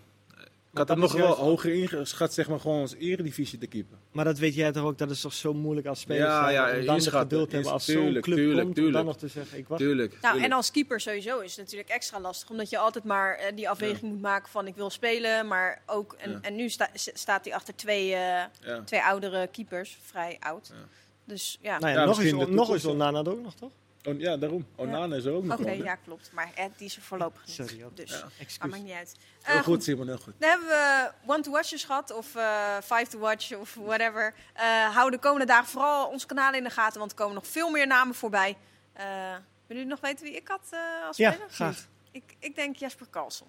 Speaker 3: Ik had
Speaker 4: dat
Speaker 3: hem nog wel
Speaker 4: juist-
Speaker 3: hoger ingeschat, zeg maar, gewoon als eredivisie te keeper.
Speaker 4: Maar dat weet jij toch ook, dat is toch zo moeilijk als speler
Speaker 3: Ja,
Speaker 4: zijn,
Speaker 3: ja,
Speaker 4: om dan de
Speaker 3: inschatten.
Speaker 4: geduld hebben als zo'n
Speaker 3: tuurlijk,
Speaker 4: club
Speaker 3: tuurlijk,
Speaker 4: komt, om dan
Speaker 3: tuurlijk.
Speaker 4: nog te zeggen, ik wacht.
Speaker 3: Tuurlijk.
Speaker 1: Nou,
Speaker 3: tuurlijk.
Speaker 1: en als keeper sowieso is het natuurlijk extra lastig. Omdat je altijd maar eh, die afweging moet maken van ik wil spelen. Maar ook, en,
Speaker 3: Ja.
Speaker 1: en nu sta- staat hij achter twee, eh,
Speaker 3: Ja.
Speaker 1: twee oudere keepers. Vrij oud.
Speaker 3: Ja.
Speaker 1: Dus ja.
Speaker 4: Nou ja,
Speaker 3: Ja,
Speaker 4: nog
Speaker 3: de
Speaker 4: nog is
Speaker 3: toekomst.
Speaker 4: Onana ook nog, toch?
Speaker 3: Oh, ja, daarom. Onana is er ook nog
Speaker 1: Oké, ja, klopt. Maar eh, die is er voorlopig niet.
Speaker 4: Sorry.
Speaker 1: Dus,
Speaker 3: Ja.
Speaker 1: maar maakt niet uit.
Speaker 3: Heel
Speaker 1: Eh,
Speaker 3: goed, Simon, heel goed.
Speaker 1: Dan hebben we One to Watchers gehad, of eh, Five to Watch, of whatever. Eh hou de komende dagen vooral onze kanalen in de gaten, want er komen nog veel meer namen voorbij. Eh willen jullie nog weten wie ik had eh, als
Speaker 4: Ja,
Speaker 1: speler? of
Speaker 4: graag.
Speaker 1: Ik, ik denk Jasper Carlson.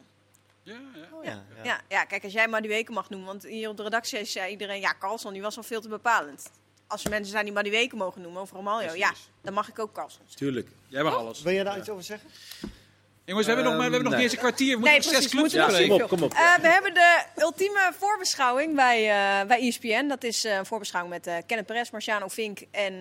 Speaker 2: Ja, ja.
Speaker 4: Oh, ja, ja.
Speaker 1: Ja, ja, kijk, als jij Madueke mag noemen, want hier op de redactie zei iedereen, ja, Carlson, die was al veel te bepalend. Als er mensen zijn die Madueke mogen noemen, of Romario, ja, dan mag ik ook Carlson zeggen.
Speaker 3: Tuurlijk.
Speaker 2: Jij mag alles.
Speaker 4: Wil jij daar iets over zeggen?
Speaker 2: Jongens, we hebben nog, maar we hebben nog
Speaker 3: Ehm,
Speaker 2: niet eens een kwartier. We
Speaker 1: Nee,
Speaker 2: moeten nog zes clubs
Speaker 3: kom op, kom op.
Speaker 1: Eh, we hebben de ultieme voorbeschouwing bij, eh, bij ESPN. Dat is eh, een voorbeschouwing met eh Kenneth Perez, Marciano Vink en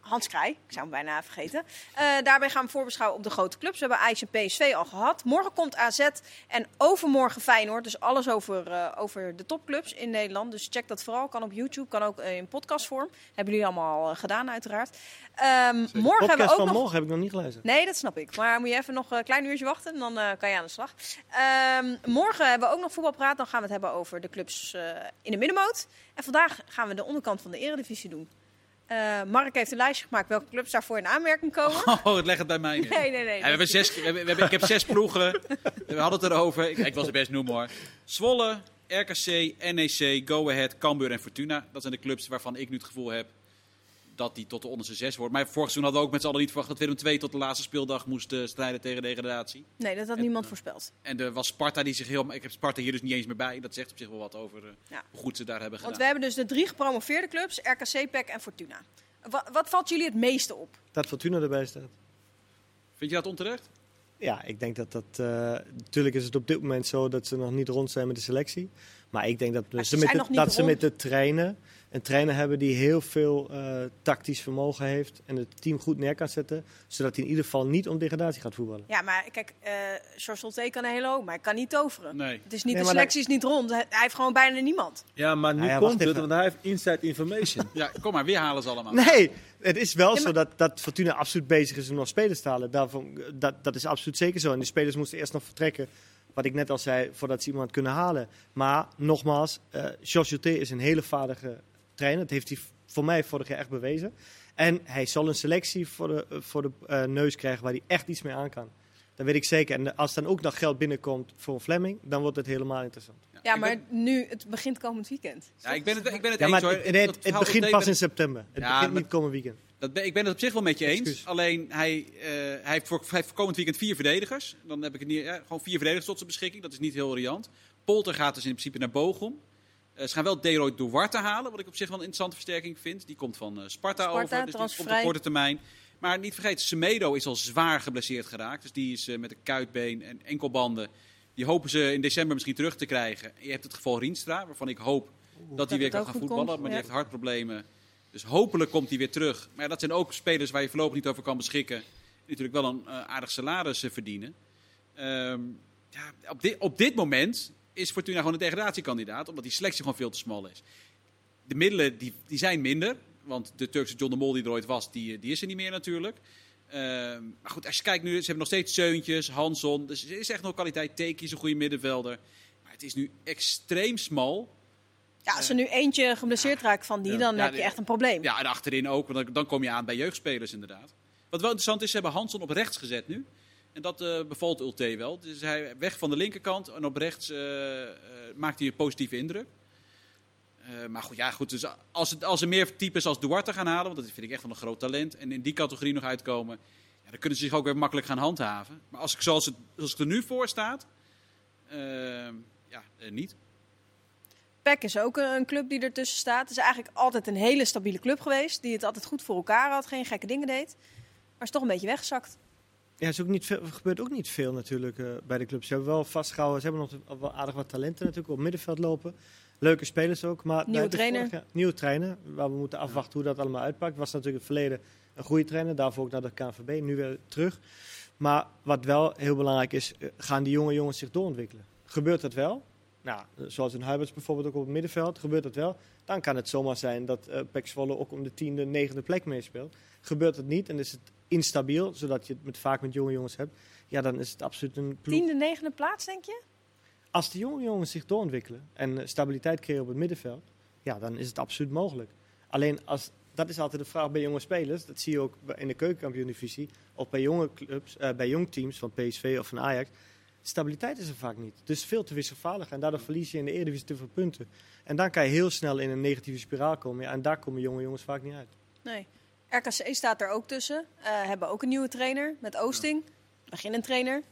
Speaker 1: Hans Krij. Ik zou hem bijna vergeten. Eh, daarbij gaan we voorbeschouwen op de grote clubs. We hebben Ajax en PSV al gehad. Morgen komt AZ en overmorgen Feyenoord. Dus alles over, eh, over de topclubs in Nederland. Dus check dat vooral. Kan op YouTube, kan ook eh, in podcastvorm. Hebben jullie allemaal gedaan uiteraard. Ehm, morgen hebben
Speaker 4: Podcast
Speaker 1: we ook
Speaker 4: van
Speaker 1: nog...
Speaker 4: morgen heb ik nog niet gelezen.
Speaker 1: Nee, dat snap ik. Maar moet je even nog een klein uurtje wachten en dan kan je aan de slag. Ehm, morgen hebben we ook nog voetbalpraat. Dan gaan we het hebben over de clubs in de middenmoot. En vandaag gaan we de onderkant van de eredivisie doen. Eh, Mark heeft een lijstje gemaakt welke clubs daarvoor in aanmerking komen.
Speaker 2: Oh, het leg het bij mij neer.
Speaker 1: Nee, nee, nee.
Speaker 2: Ja, we hebben zes, we hebben, we hebben- ik heb zes ploegen. We hadden het erover. Ik, ik was het best noemen hoor. Zwolle, RKC, NEC, Go Ahead, Cambuur en Fortuna. Dat zijn de clubs waarvan ik nu het gevoel heb dat die tot de onderste zes wordt. Maar vorig seizoen hadden we ook met z'n allen niet verwacht dat Willem II tot de laatste speeldag moest eh, strijden tegen degradatie.
Speaker 1: Nee, dat had
Speaker 2: En,
Speaker 1: niemand
Speaker 2: eh,
Speaker 1: voorspeld.
Speaker 2: En er was Sparta die zich heel... Ik heb Sparta hier dus niet eens meer bij. Dat zegt op zich wel wat over eh,
Speaker 1: Ja.
Speaker 2: hoe goed ze daar hebben
Speaker 1: Want
Speaker 2: gedaan.
Speaker 1: we hebben dus de drie gepromoveerde clubs. RKC, PEC en Fortuna. Wat, wat valt jullie het meeste op?
Speaker 4: Dat Fortuna erbij staat.
Speaker 2: Vind je dat onterecht?
Speaker 4: Ja, ik denk dat dat... eh, natuurlijk is het op dit moment zo dat ze nog niet rond zijn met de selectie. Maar ik denk dat,
Speaker 1: Maar
Speaker 4: ze,
Speaker 1: ze
Speaker 4: met de, dat ze met de trainen een trainer hebben die heel veel eh, tactisch vermogen heeft. En het team goed neer kan zetten. Zodat hij in ieder geval niet om degradatie gaat voetballen.
Speaker 1: Ja, maar kijk, eh George Solté kan een hele hoop, maar hij kan niet toveren.
Speaker 2: Nee.
Speaker 1: Het is niet,
Speaker 4: Nee,
Speaker 1: de selectie is niet rond. Hij heeft gewoon bijna niemand.
Speaker 3: Ja, maar nu
Speaker 4: ja,
Speaker 3: komt het,
Speaker 4: even.
Speaker 3: want hij heeft inside information.
Speaker 2: Ja, kom maar, weer halen ze allemaal.
Speaker 4: Nee, het is wel
Speaker 1: Ja,
Speaker 4: zo dat, dat Fortuna absoluut bezig is om nog spelers te halen. Daarvan, dat, dat is absoluut zeker zo. En die spelers moesten eerst nog vertrekken. Wat ik net al zei, voordat ze iemand kunnen halen. Maar nogmaals, eh Joté is een hele vaardige trainer. Dat heeft hij voor mij vorig jaar echt bewezen. En hij zal een selectie voor de, voor de eh, neus krijgen waar hij echt iets mee aan kan. Dat weet ik zeker. En als dan ook nog geld binnenkomt voor een Fleming, dan wordt het helemaal interessant.
Speaker 1: Ja, maar
Speaker 2: ben-
Speaker 1: nu, het begint komend weekend.
Speaker 2: Ja, ik ben het, ik ben het
Speaker 4: Ja,
Speaker 2: eens
Speaker 4: maar
Speaker 2: hoor.
Speaker 4: het, begint pas in september. Het
Speaker 2: Ja,
Speaker 4: begint niet komend weekend.
Speaker 2: Dat ben, ik ben het op zich wel met je eens. Alleen hij, eh, hij, heeft voor, hij heeft voor komend weekend vier verdedigers. Dan heb ik het niet, ja, gewoon vier verdedigers tot zijn beschikking. Dat is niet heel riant. Polter gaat dus in principe naar Bochum. Eh, ze gaan wel Deroy Duarte halen, wat ik op zich wel een interessante versterking vind. Die komt van eh, Sparta,
Speaker 1: Sparta,
Speaker 2: over, dus die komt op korte termijn. Maar niet vergeten, Semedo is al zwaar geblesseerd geraakt. Dus die is eh, met een kuitbeen en enkelbanden. Die hopen ze in december misschien terug te krijgen. Je hebt het geval Rienstra, waarvan ik hoop dat hij weer kan gaan voetballen.
Speaker 1: komt,
Speaker 2: Maar die heeft hartproblemen. Dus hopelijk komt hij weer terug. Maar ja, dat zijn ook spelers waar je voorlopig niet over kan beschikken. Die natuurlijk wel een aardig salaris verdienen. Ehm, ja, op, dit, op dit moment is Fortuna gewoon een degradatiekandidaat. Omdat die selectie gewoon veel te smal is. De middelen die, die zijn minder. Want de Turkse John de Mol die er ooit was, die, die is er niet meer natuurlijk. Ehm, maar goed, als je kijkt nu, ze hebben nog steeds Seuntjes, Hanson. Dus er is echt nog kwaliteit. Teki is een goede middenvelder. Maar het is nu extreem smal.
Speaker 1: Ja, als er nu eentje geblesseerd raakt van die,
Speaker 3: Ja.
Speaker 1: dan
Speaker 2: Ja,
Speaker 1: heb je echt een probleem.
Speaker 2: Ja, en achterin ook, want dan, dan kom je aan bij jeugdspelers inderdaad. Wat wel interessant is, ze hebben Hanson op rechts gezet nu. En dat eh, bevalt Ulte wel. Dus hij weg van de linkerkant en op rechts eh, eh, maakt hij een positieve indruk. Maar goed, ja, goed dus als, het, als er meer types als Duarte gaan halen, want dat vind ik echt wel een groot talent, en in die categorie nog uitkomen, ja, dan kunnen ze zich ook weer makkelijk gaan handhaven. Maar als ik zoals het, er nu voor staat, eh, ja, niet.
Speaker 1: PEC is ook een club die ertussen staat. Het is eigenlijk altijd een hele stabiele club geweest. Die het altijd goed voor elkaar had. Geen gekke dingen deed. Maar is toch een beetje weggezakt.
Speaker 4: Ja, is ook niet veel, er gebeurt ook niet veel natuurlijk eh, bij de clubs. Ze hebben wel vastgehouden, ze hebben nog wel aardig wat talenten natuurlijk op middenveld lopen. Leuke spelers ook. Maar
Speaker 1: Nieuwe trainer.
Speaker 4: jaar- nieuwe trainer, waar we moeten afwachten hoe dat allemaal uitpakt. Was natuurlijk in het verleden een goede trainer, daarvoor ook naar de KNVB, nu weer terug. Maar wat wel heel belangrijk is, eh, gaan die jonge jongens zich doorontwikkelen? Gebeurt dat wel? nou, zoals in Huiberts bijvoorbeeld ook op het middenveld, gebeurt dat wel. Dan kan het zomaar zijn dat uh, Pek Zwolle ook om de tiende, negende plek meespeelt. Gebeurt het niet en is het instabiel, zodat je het met, vaak met jonge jongens hebt, ja, dan is het absoluut een ploeg.
Speaker 1: Tiende, negende plaats, denk je?
Speaker 4: Als de jonge jongens zich doorontwikkelen en uh, stabiliteit creëren op het middenveld, ja, dan is het absoluut mogelijk. Alleen als dat is altijd de vraag bij jonge spelers. Dat zie je ook in de keukenkampioen-divisie. Of bij jonge clubs, uh, bij jong teams van PSV of van Ajax. Stabiliteit is er vaak niet. Dus veel te wisselvallig. En daardoor verlies je in de Eredivisie te veel punten. En dan kan je heel snel in een negatieve spiraal komen. Ja, en daar komen jonge jongens vaak niet uit.
Speaker 1: Nee. RKC staat er ook tussen. Uh, hebben ook een nieuwe trainer met Oosting. Beginnend trainer.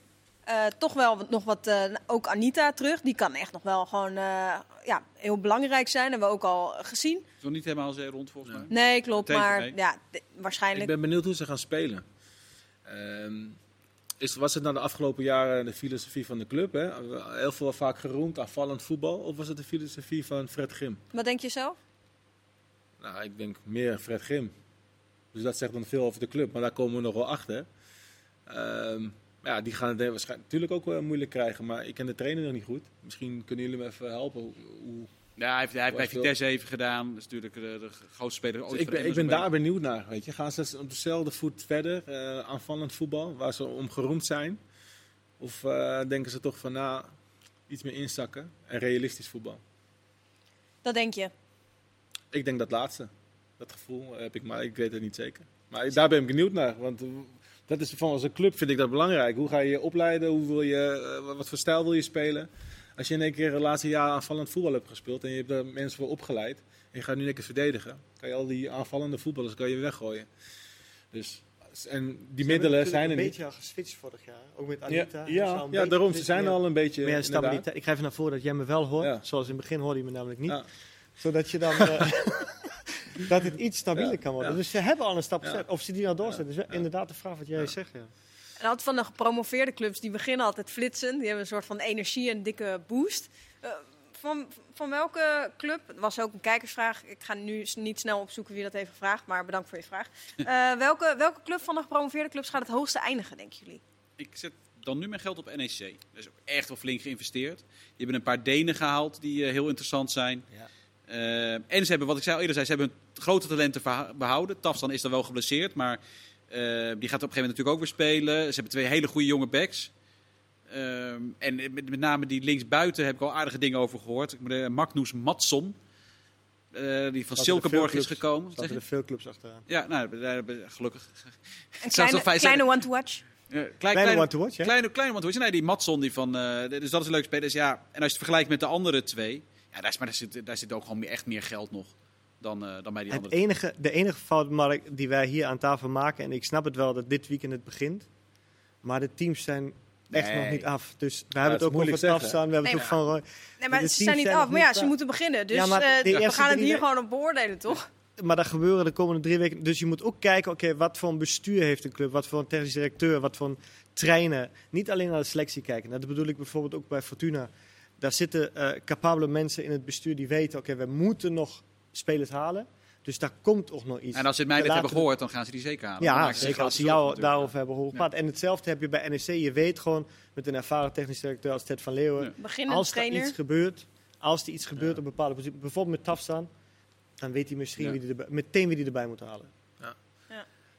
Speaker 1: Uh, toch wel nog wat, uh, ook Anita terug. Die kan echt nog wel gewoon uh, ja, heel belangrijk zijn. Hebben we ook al gezien.
Speaker 2: Het is niet helemaal zeer rond volgens mij.
Speaker 1: Nee, klopt. Maar ja, waarschijnlijk.
Speaker 3: Ik ben benieuwd hoe ze gaan spelen. Um, is, was het nou de afgelopen jaren de filosofie van de club? Hè? Heel veel vaak geroemd, aanvallend voetbal. Of was het de filosofie van Fred Grim?
Speaker 1: Wat denk je zelf?
Speaker 3: Nou, ik denk meer Fred Grim. Dus dat zegt dan veel over de club. Maar daar komen we nog wel achter. Um, ja, die gaan het waarschijnlijk natuurlijk ook wel moeilijk krijgen. Maar ik ken de trainer nog niet goed. Misschien kunnen jullie me even helpen. Hoe,
Speaker 2: ja, hij heeft, hij heeft bij Vitesse even gedaan. Dat is natuurlijk de, de grootste speler ooit.
Speaker 3: Dus ik ben, ik ben daar benieuwd naar. Weet je. Gaan ze op dezelfde voet verder, uh, aanvallend voetbal, waar ze om geroemd zijn? Of uh, denken ze toch van, nou, iets meer inzakken en realistisch voetbal?
Speaker 1: Dat denk je?
Speaker 3: Ik denk dat laatste. Dat gevoel heb ik, maar ik weet het niet zeker. Maar daar ben ik benieuwd naar. Want dat is van als een club vind ik dat belangrijk. Hoe ga je je opleiden? Hoe wil je, uh, wat voor stijl wil je spelen? Als je in één keer de laatste jaar aanvallend voetbal hebt gespeeld en je hebt daar mensen voor opgeleid en je gaat nu een keer verdedigen, kan je al die aanvallende voetballers kan je weggooien. Dus en die
Speaker 4: ze
Speaker 3: middelen zijn er
Speaker 4: niet.
Speaker 3: een
Speaker 4: beetje al geswitcht vorig jaar, ook met Anita.
Speaker 3: Ja, ja, ja daarom, ze zijn al een beetje
Speaker 4: meer stabiliteit. Ik ga even naar voren dat jij me wel hoort, ja. zoals in het begin hoorde je me namelijk niet. Zodat je dan... Dat het iets stabieler kan worden. Dus ze hebben al een stap gezet. Of ze die nou doorzetten. Dus inderdaad de vraag wat jij zegt. Ja.
Speaker 1: En altijd van de gepromoveerde clubs, die beginnen altijd flitsen. Die hebben een soort van energie en dikke boost. Uh, van, van welke club, dat was ook een kijkersvraag. Ik ga nu niet snel opzoeken wie dat heeft gevraagd, maar bedankt voor je vraag. Uh, welke, welke club van de gepromoveerde clubs gaat het hoogste eindigen, denken jullie?
Speaker 2: Ik zet dan nu mijn geld op NEC. Dat is ook echt wel flink geïnvesteerd. Die hebben een paar Denen gehaald die uh, heel interessant zijn. Ja. Uh, en ze hebben, wat ik zei, eerder zei, ze hebben grote talenten behouden. Tafsan is dan wel geblesseerd, maar uh, die gaat op een gegeven moment natuurlijk ook weer spelen. Ze hebben twee hele goede jonge backs. Uh, en met, met, name die linksbuiten heb ik al aardige dingen over gehoord. Magnus Matson, die van Silkeborg is gekomen.
Speaker 4: Er er veel clubs achteraan.
Speaker 2: Ja, nou, daar, gelukkig.
Speaker 1: Een kleine, kleine one to watch.
Speaker 4: Uh, klein, kleine one to watch, ja?
Speaker 2: Kleine, kleine one to watch. Nee, die Matson, die van, dus dat is een leuk speler. Dus ja, en als je het vergelijkt met de andere twee... Ja, daar, is, maar daar, zit, daar zit ook gewoon echt meer geld nog dan, uh, dan bij die
Speaker 4: het
Speaker 2: andere.
Speaker 4: Enige, de enige fout, Mark, die wij hier aan tafel maken, en ik snap het wel dat dit weekend het begint, maar de teams zijn echt nee. nog niet af. Dus we hebben het ook over afstaan, we hebben het ook van Roy.
Speaker 1: Nee, maar ze zijn niet af. Maar ja, ze moeten beginnen. Dus ja, uh, we gaan het hier gewoon op beoordelen, toch?
Speaker 4: Maar dat gebeuren de komende drie weken. Dus je moet ook kijken, oké, okay, wat voor een bestuur heeft een club? Wat voor een technisch directeur? Wat voor een trainer? Niet alleen naar de selectie kijken. Dat bedoel ik bijvoorbeeld ook bij Fortuna daar zitten uh, capabele mensen in het bestuur die weten, oké, okay, we moeten nog spelers halen. Dus daar komt toch nog iets.
Speaker 2: En als ze het mij net hebben gehoord, dan gaan ze die zeker halen.
Speaker 4: Ja, zeker als ze jou natuurlijk. daarover hebben gehoord. Ja. En hetzelfde heb je bij NEC. Je weet gewoon met een ervaren technisch directeur als Ted van Leeuwen.
Speaker 1: Ja.
Speaker 4: Als er iets gebeurt, als er iets gebeurt ja. op bepaalde positie, bijvoorbeeld met Tafstaan, dan weet hij misschien wie die erbij, meteen wie hij erbij moet halen.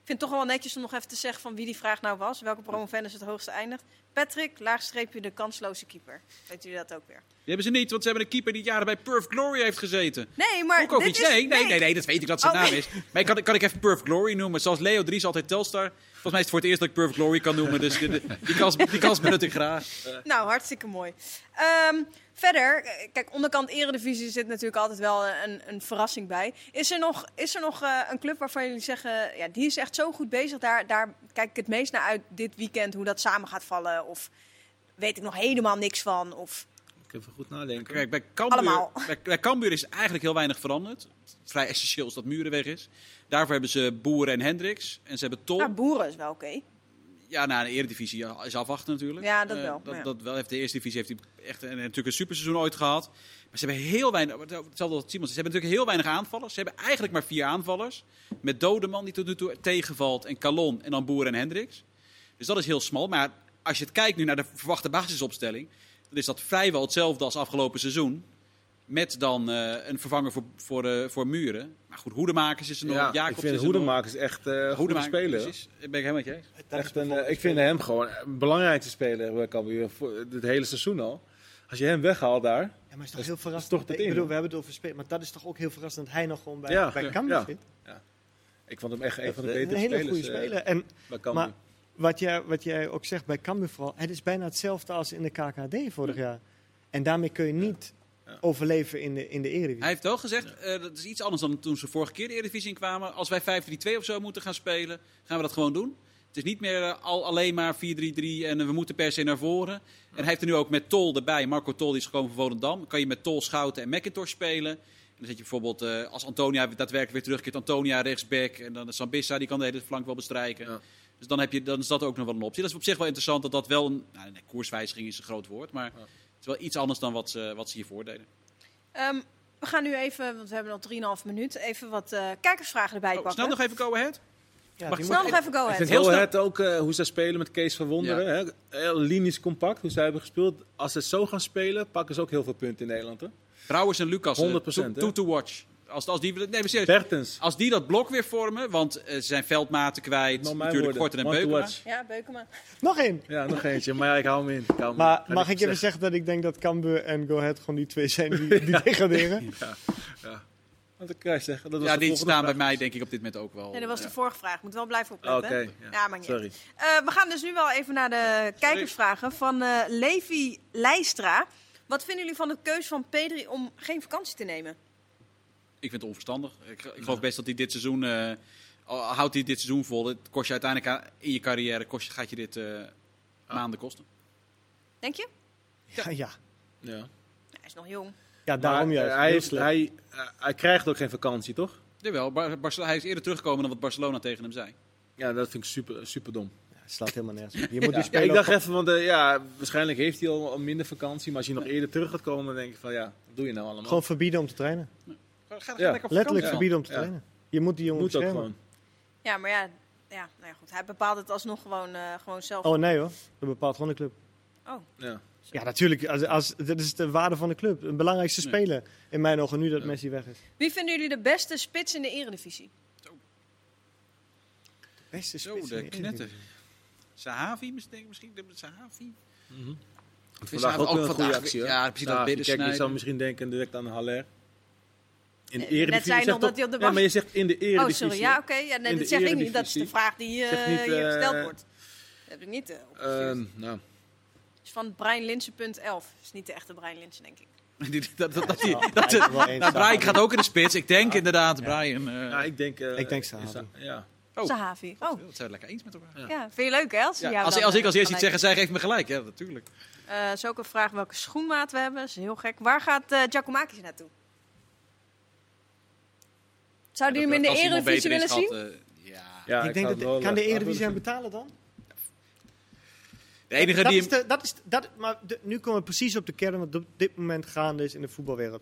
Speaker 1: Ik vind het toch wel netjes om nog even te zeggen van wie die vraag nou was. Welke promovendus het hoogste eindigt. Patrick, laagstreepje de kansloze keeper. Weet jullie dat ook weer?
Speaker 2: Die hebben ze niet, want ze hebben een keeper die jaren bij Perf Glory heeft gezeten.
Speaker 1: Nee, maar
Speaker 2: ook,
Speaker 1: dit
Speaker 2: iets.
Speaker 1: Is,
Speaker 2: nee, nee, nee, nee, dat weet ik dat zijn
Speaker 1: oh,
Speaker 2: naam is. Maar kan, kan ik even Perf Glory noemen? Zoals Leo Dries altijd Telstar. Volgens mij is het voor het eerst dat ik Perf Glory kan noemen. Dus die, die, die kans, die kans benut ik graag.
Speaker 1: Nou, hartstikke mooi. Um, verder, kijk, onderkant eredivisie zit natuurlijk altijd wel een, een verrassing bij. Is er nog, is er nog uh, een club waarvan jullie zeggen, ja, die is echt zo goed bezig. Daar, daar kijk ik het meest naar uit dit weekend, hoe dat samen gaat vallen. Of weet ik nog helemaal niks van. Of...
Speaker 3: Ik even goed nadenken.
Speaker 2: Kijk, bij Cambuur, bij, bij Cambuur is eigenlijk heel weinig veranderd. Vrij essentieel is dat Muren weg is. Daarvoor hebben ze Boeren en Hendricks. En ze hebben Tom.
Speaker 1: Ja, Boeren is wel oké. Okay.
Speaker 2: Ja, na nou, de Eredivisie is afwachten natuurlijk.
Speaker 1: Ja, dat wel.
Speaker 2: Uh, dat,
Speaker 1: ja.
Speaker 2: dat wel. Heeft de Eerste Divisie heeft hij echt een, natuurlijk een superseizoen ooit gehad. Maar ze hebben heel weinig, hetzelfde als Simons, ze hebben natuurlijk heel weinig aanvallers. Ze hebben eigenlijk maar vier aanvallers. Met Dodeman die tot nu toe tegenvalt en Calon en dan Boeren en Hendricks. Dus dat is heel smal. Maar als je het kijkt nu naar de verwachte basisopstelling, dan is dat vrijwel hetzelfde als afgelopen seizoen. Met dan eh, een vervanger voor, voor, eh, voor Muren. Maar goed, Hoedemakers is er nog.
Speaker 3: Ja,
Speaker 2: Jacobs
Speaker 3: ik vind
Speaker 2: is er nog.
Speaker 3: Hoedemakers echt uh, goede
Speaker 2: Hoedemakers,
Speaker 3: speler.
Speaker 2: precies. Ben ik helemaal met je eens.
Speaker 3: Echt een, eh, ik vind hem gewoon een belangrijkste speler bij Cambuur voor het hele seizoen al. Als je hem weghaalt daar.
Speaker 4: Ja, maar is toch
Speaker 3: Dat is-
Speaker 4: heel
Speaker 3: dat
Speaker 4: verrassend.
Speaker 3: toch het
Speaker 4: ik bedoel, we hebben het over spelen, maar dat is toch ook heel verrassend dat hij nog gewoon bij,
Speaker 3: Ja,
Speaker 4: bij
Speaker 3: ja,
Speaker 4: Cambuur
Speaker 3: ja.
Speaker 4: zit.
Speaker 3: Ik vond hem echt een van de
Speaker 4: Een
Speaker 3: betere
Speaker 4: hele
Speaker 3: spelers
Speaker 4: goede
Speaker 3: eh,
Speaker 4: speler. En
Speaker 3: bij Cambuur.
Speaker 4: Maar wat jij, wat jij ook zegt bij Cambuur vooral, het is bijna hetzelfde als in de KKD vorig jaar. En daarmee kun je niet
Speaker 3: Ja.
Speaker 4: overleven in de, in de Eredivisie.
Speaker 2: Hij heeft wel gezegd, eh, dat is iets anders dan toen ze vorige keer de Eredivisie in kwamen. Als wij 5-3-2 of zo moeten gaan spelen, gaan we dat gewoon doen. Het is niet meer eh, al, alleen maar 4-3-3 en eh, we moeten per se naar voren. En hij heeft er nu ook met Tol erbij. Marco Tol die is gekomen van Volendam. Kan je met Tol, Schouten en McIntosh spelen. En dan zet je bijvoorbeeld, eh, als Antonia daadwerkelijk weer terugkeert, Antonia rechtsback. En dan Sambissa, die kan de hele flank wel bestrijken.
Speaker 3: Ja.
Speaker 2: Dus dan, heb je, dan is dat ook nog wel een optie. Dat is op zich wel interessant dat dat wel een... Nou, nee, koerswijziging is een groot woord, maar
Speaker 3: Ja.
Speaker 2: het is wel iets anders dan wat ze, wat ze hiervoor deden.
Speaker 1: Ehm, we gaan nu even, want we hebben nog 3,5 minuten, even wat eh, kijkersvragen erbij
Speaker 2: Oh,
Speaker 1: pakken.
Speaker 2: snel nog even go ahead.
Speaker 4: Ja,
Speaker 2: Mag ik
Speaker 1: Snel nog even go
Speaker 3: Ik
Speaker 1: ahead.
Speaker 3: vind
Speaker 2: Heel
Speaker 3: het ook eh, hoe ze spelen met Kees van Wonderen. Hè? Heel linies compact, hoe zij hebben gespeeld. Als ze zo gaan spelen, pakken ze ook heel veel punten in Nederland. Hè?
Speaker 2: Brouwers en Lucas, eh,
Speaker 3: 100%,
Speaker 2: to,
Speaker 3: hè?
Speaker 2: to watch. Als, als die, nee, maar serieus,
Speaker 3: Bertens.
Speaker 2: als die dat blok weer vormen, want eh, ze zijn veldmaten kwijt, natuurlijk
Speaker 3: woorden.
Speaker 2: Gorten en Beukema.
Speaker 1: Ja, Beukema.
Speaker 4: Nog één.
Speaker 3: Ja, nog eentje. Maar ja, ik hou hem in. Ik hou hem
Speaker 4: Maar
Speaker 3: in.
Speaker 4: Mag ik even zeggen dat ik denk dat Cambuur en Go Ahead gewoon die twee zijn die, die degraderen?
Speaker 3: Ja, ja. Wat kan je zeggen? Dat was
Speaker 2: Ja,
Speaker 3: de
Speaker 2: die staan bij
Speaker 3: vraag.
Speaker 2: mij denk ik op dit moment ook wel.
Speaker 1: Nee, dat was
Speaker 2: ja.
Speaker 1: de vorige vraag. Moet wel blijven opletten.
Speaker 3: Oké, ja.
Speaker 1: Ja, maar niet
Speaker 3: Sorry.
Speaker 1: Eh, we gaan dus nu wel even naar de kijkersvragen van eh Levi Leistra. Wat vinden jullie van de keuze van Pedri om geen vakantie te nemen?
Speaker 2: Ik vind het onverstandig. Ik, ik geloof best dat hij dit seizoen, eh, al houdt hij dit seizoen vol, het kost je uiteindelijk in je carrière, kost, je- gaat je dit eh, maanden kosten.
Speaker 1: Denk je?
Speaker 4: Ja, ja.
Speaker 3: Ja.
Speaker 1: Ja, hij is nog jong.
Speaker 4: ja daarom
Speaker 3: Maar,
Speaker 4: juist.
Speaker 3: hij, heeft, hij, eh, hij krijgt ook geen vakantie, toch?
Speaker 2: Jawel, Bar Barcelona, hij is eerder teruggekomen dan wat Barcelona tegen hem zei.
Speaker 3: Ja, dat vind ik super, super dom.
Speaker 4: Ja, het slaat helemaal nergens op. Je moet
Speaker 3: Ja,
Speaker 4: speler
Speaker 3: ik dacht even, want ja, waarschijnlijk heeft hij al, al minder vakantie. Maar als je nog eerder terug gaat komen, dan denk ik van ja, wat doe je nou allemaal?
Speaker 4: gewoon verbieden om te trainen.
Speaker 2: Ga, ga, ga
Speaker 3: Ja.
Speaker 2: lekker op
Speaker 4: Letterlijk verbieden om te
Speaker 3: Ja.
Speaker 4: trainen. Je moet die jongen
Speaker 3: moet gewoon.
Speaker 1: Ja, maar ja, ja, nou ja goed. hij bepaalt het alsnog gewoon, eh, gewoon zelf.
Speaker 4: Oh nee hoor, dat bepaalt gewoon de club.
Speaker 1: Oh.
Speaker 3: Ja.
Speaker 4: Ja, natuurlijk. Als, als, dat is de waarde van de club. Een belangrijkste speler in mijn ogen nu dat
Speaker 3: Ja.
Speaker 4: Messi weg is.
Speaker 1: Wie vinden jullie de beste spits in de eredivisie?
Speaker 4: Beste
Speaker 2: Zo,
Speaker 4: spits in
Speaker 2: de
Speaker 4: de
Speaker 2: knetter. Sahavi misschien? misschien de Sahavi?
Speaker 3: Vandaag ook,
Speaker 2: ook
Speaker 3: een goede actie. hoor.
Speaker 2: ja, precies, dat
Speaker 3: Ja,
Speaker 2: bidden
Speaker 3: Kijk, je zou misschien denken direct aan Haller. In de
Speaker 1: Eh, net hij op de
Speaker 3: Ja, maar je zegt in de
Speaker 1: Oh,
Speaker 3: Eredivisie.
Speaker 1: sorry. Ja, oké. Ja, nee, dat zeg ik niet. Dat is de vraag die, eh,
Speaker 3: niet,
Speaker 1: hier
Speaker 3: eh,
Speaker 1: gesteld wordt. Dat heb ik niet eh, opgestuurd.
Speaker 3: Ehm, nou,
Speaker 1: Het is van breinlinsen.11. Dat is niet de echte Brian Linsen, denk ik.
Speaker 2: Dat, dat, dat, dat, nou, Brian gaat ook in de spits. Ik denk inderdaad, Brian. eh,
Speaker 3: ja, ik denk... eh,
Speaker 4: Ik denk Sahavi.
Speaker 3: Ja.
Speaker 2: Oh.
Speaker 1: Sahavi. Oh,
Speaker 2: Dat zijn we lekker eens met elkaar.
Speaker 3: Ja.
Speaker 1: ja. Vind je leuk, hè? Als,
Speaker 2: als, als ik als eerste
Speaker 1: kan
Speaker 2: iets zeg, zij geeft me gelijk. Ja, natuurlijk.
Speaker 1: Eh, is ook een vraag welke schoenmaat we hebben. Dat is heel gek. Waar gaat eh Giacomakis naartoe? Zouden jullie hem in de Eredivisie willen zien?
Speaker 2: eh, ja.
Speaker 4: Ik denk dat,
Speaker 3: wel,
Speaker 4: kan de
Speaker 3: eh,
Speaker 4: Eredivisie hem betalen dan?
Speaker 2: De enige
Speaker 4: dat
Speaker 2: die
Speaker 4: is de, dat is, dat, maar de- nu komen we precies op de kern wat op dit moment gaande is in de voetbalwereld.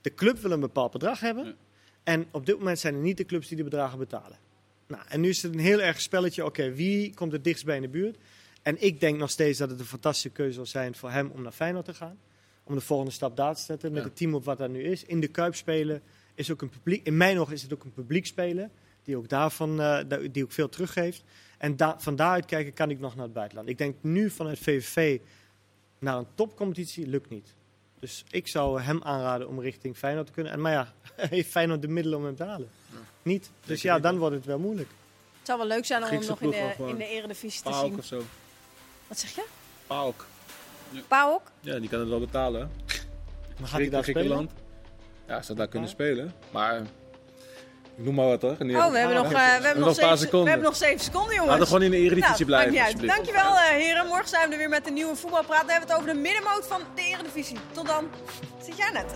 Speaker 4: De club wil een bepaald bedrag hebben.
Speaker 2: Ja.
Speaker 4: En op dit moment zijn er niet de clubs die de bedragen betalen. Nou, en nu is het een heel erg spelletje. Oké, wie komt het dichtst bij in de buurt? En ik denk nog steeds dat het een fantastische keuze zal zijn voor hem om naar Feyenoord te gaan. Om de volgende stap daar te zetten. Met
Speaker 3: Ja.
Speaker 4: het team op wat er nu is. In de Kuip spelen is ook een publiek. In mijn ogen is het ook een publiek spelen. Die ook daarvan eh, die ook veel teruggeeft. En da van daaruit kijken kan ik nog naar het buitenland. Ik denk nu vanuit VVV naar een topcompetitie lukt niet. Dus ik zou hem aanraden om richting Feyenoord te kunnen. En, maar ja, heeft Feyenoord de middelen om hem te halen? Niet. Dus ja, dan wordt het wel moeilijk.
Speaker 1: Het zou wel leuk zijn om hem nog in de, in de Eredivisie te
Speaker 3: Paok
Speaker 1: zien.
Speaker 3: of zo.
Speaker 1: Wat zeg je?
Speaker 3: Paok.
Speaker 1: Paok?
Speaker 3: Ja, die kan het wel betalen. hè.
Speaker 4: Maar gaat hij daar spelen?
Speaker 3: Ja, zou daar kunnen spelen. Maar, eh, ik noem maar wat hoor. Nu-
Speaker 1: Oh, we hebben nog, eh, we hebben nog, zeven, we
Speaker 3: seconden.
Speaker 1: hebben nog zeven seconden, jongens.
Speaker 3: Laten we gewoon in de Eredivisie
Speaker 1: Nou,
Speaker 3: blijven.
Speaker 1: Dankjewel, eh, heren. Morgen zijn we er weer met een nieuwe voetbalpraat. Dan hebben we het over de middenmoot van de Eredivisie. Tot dan. Zit jij net?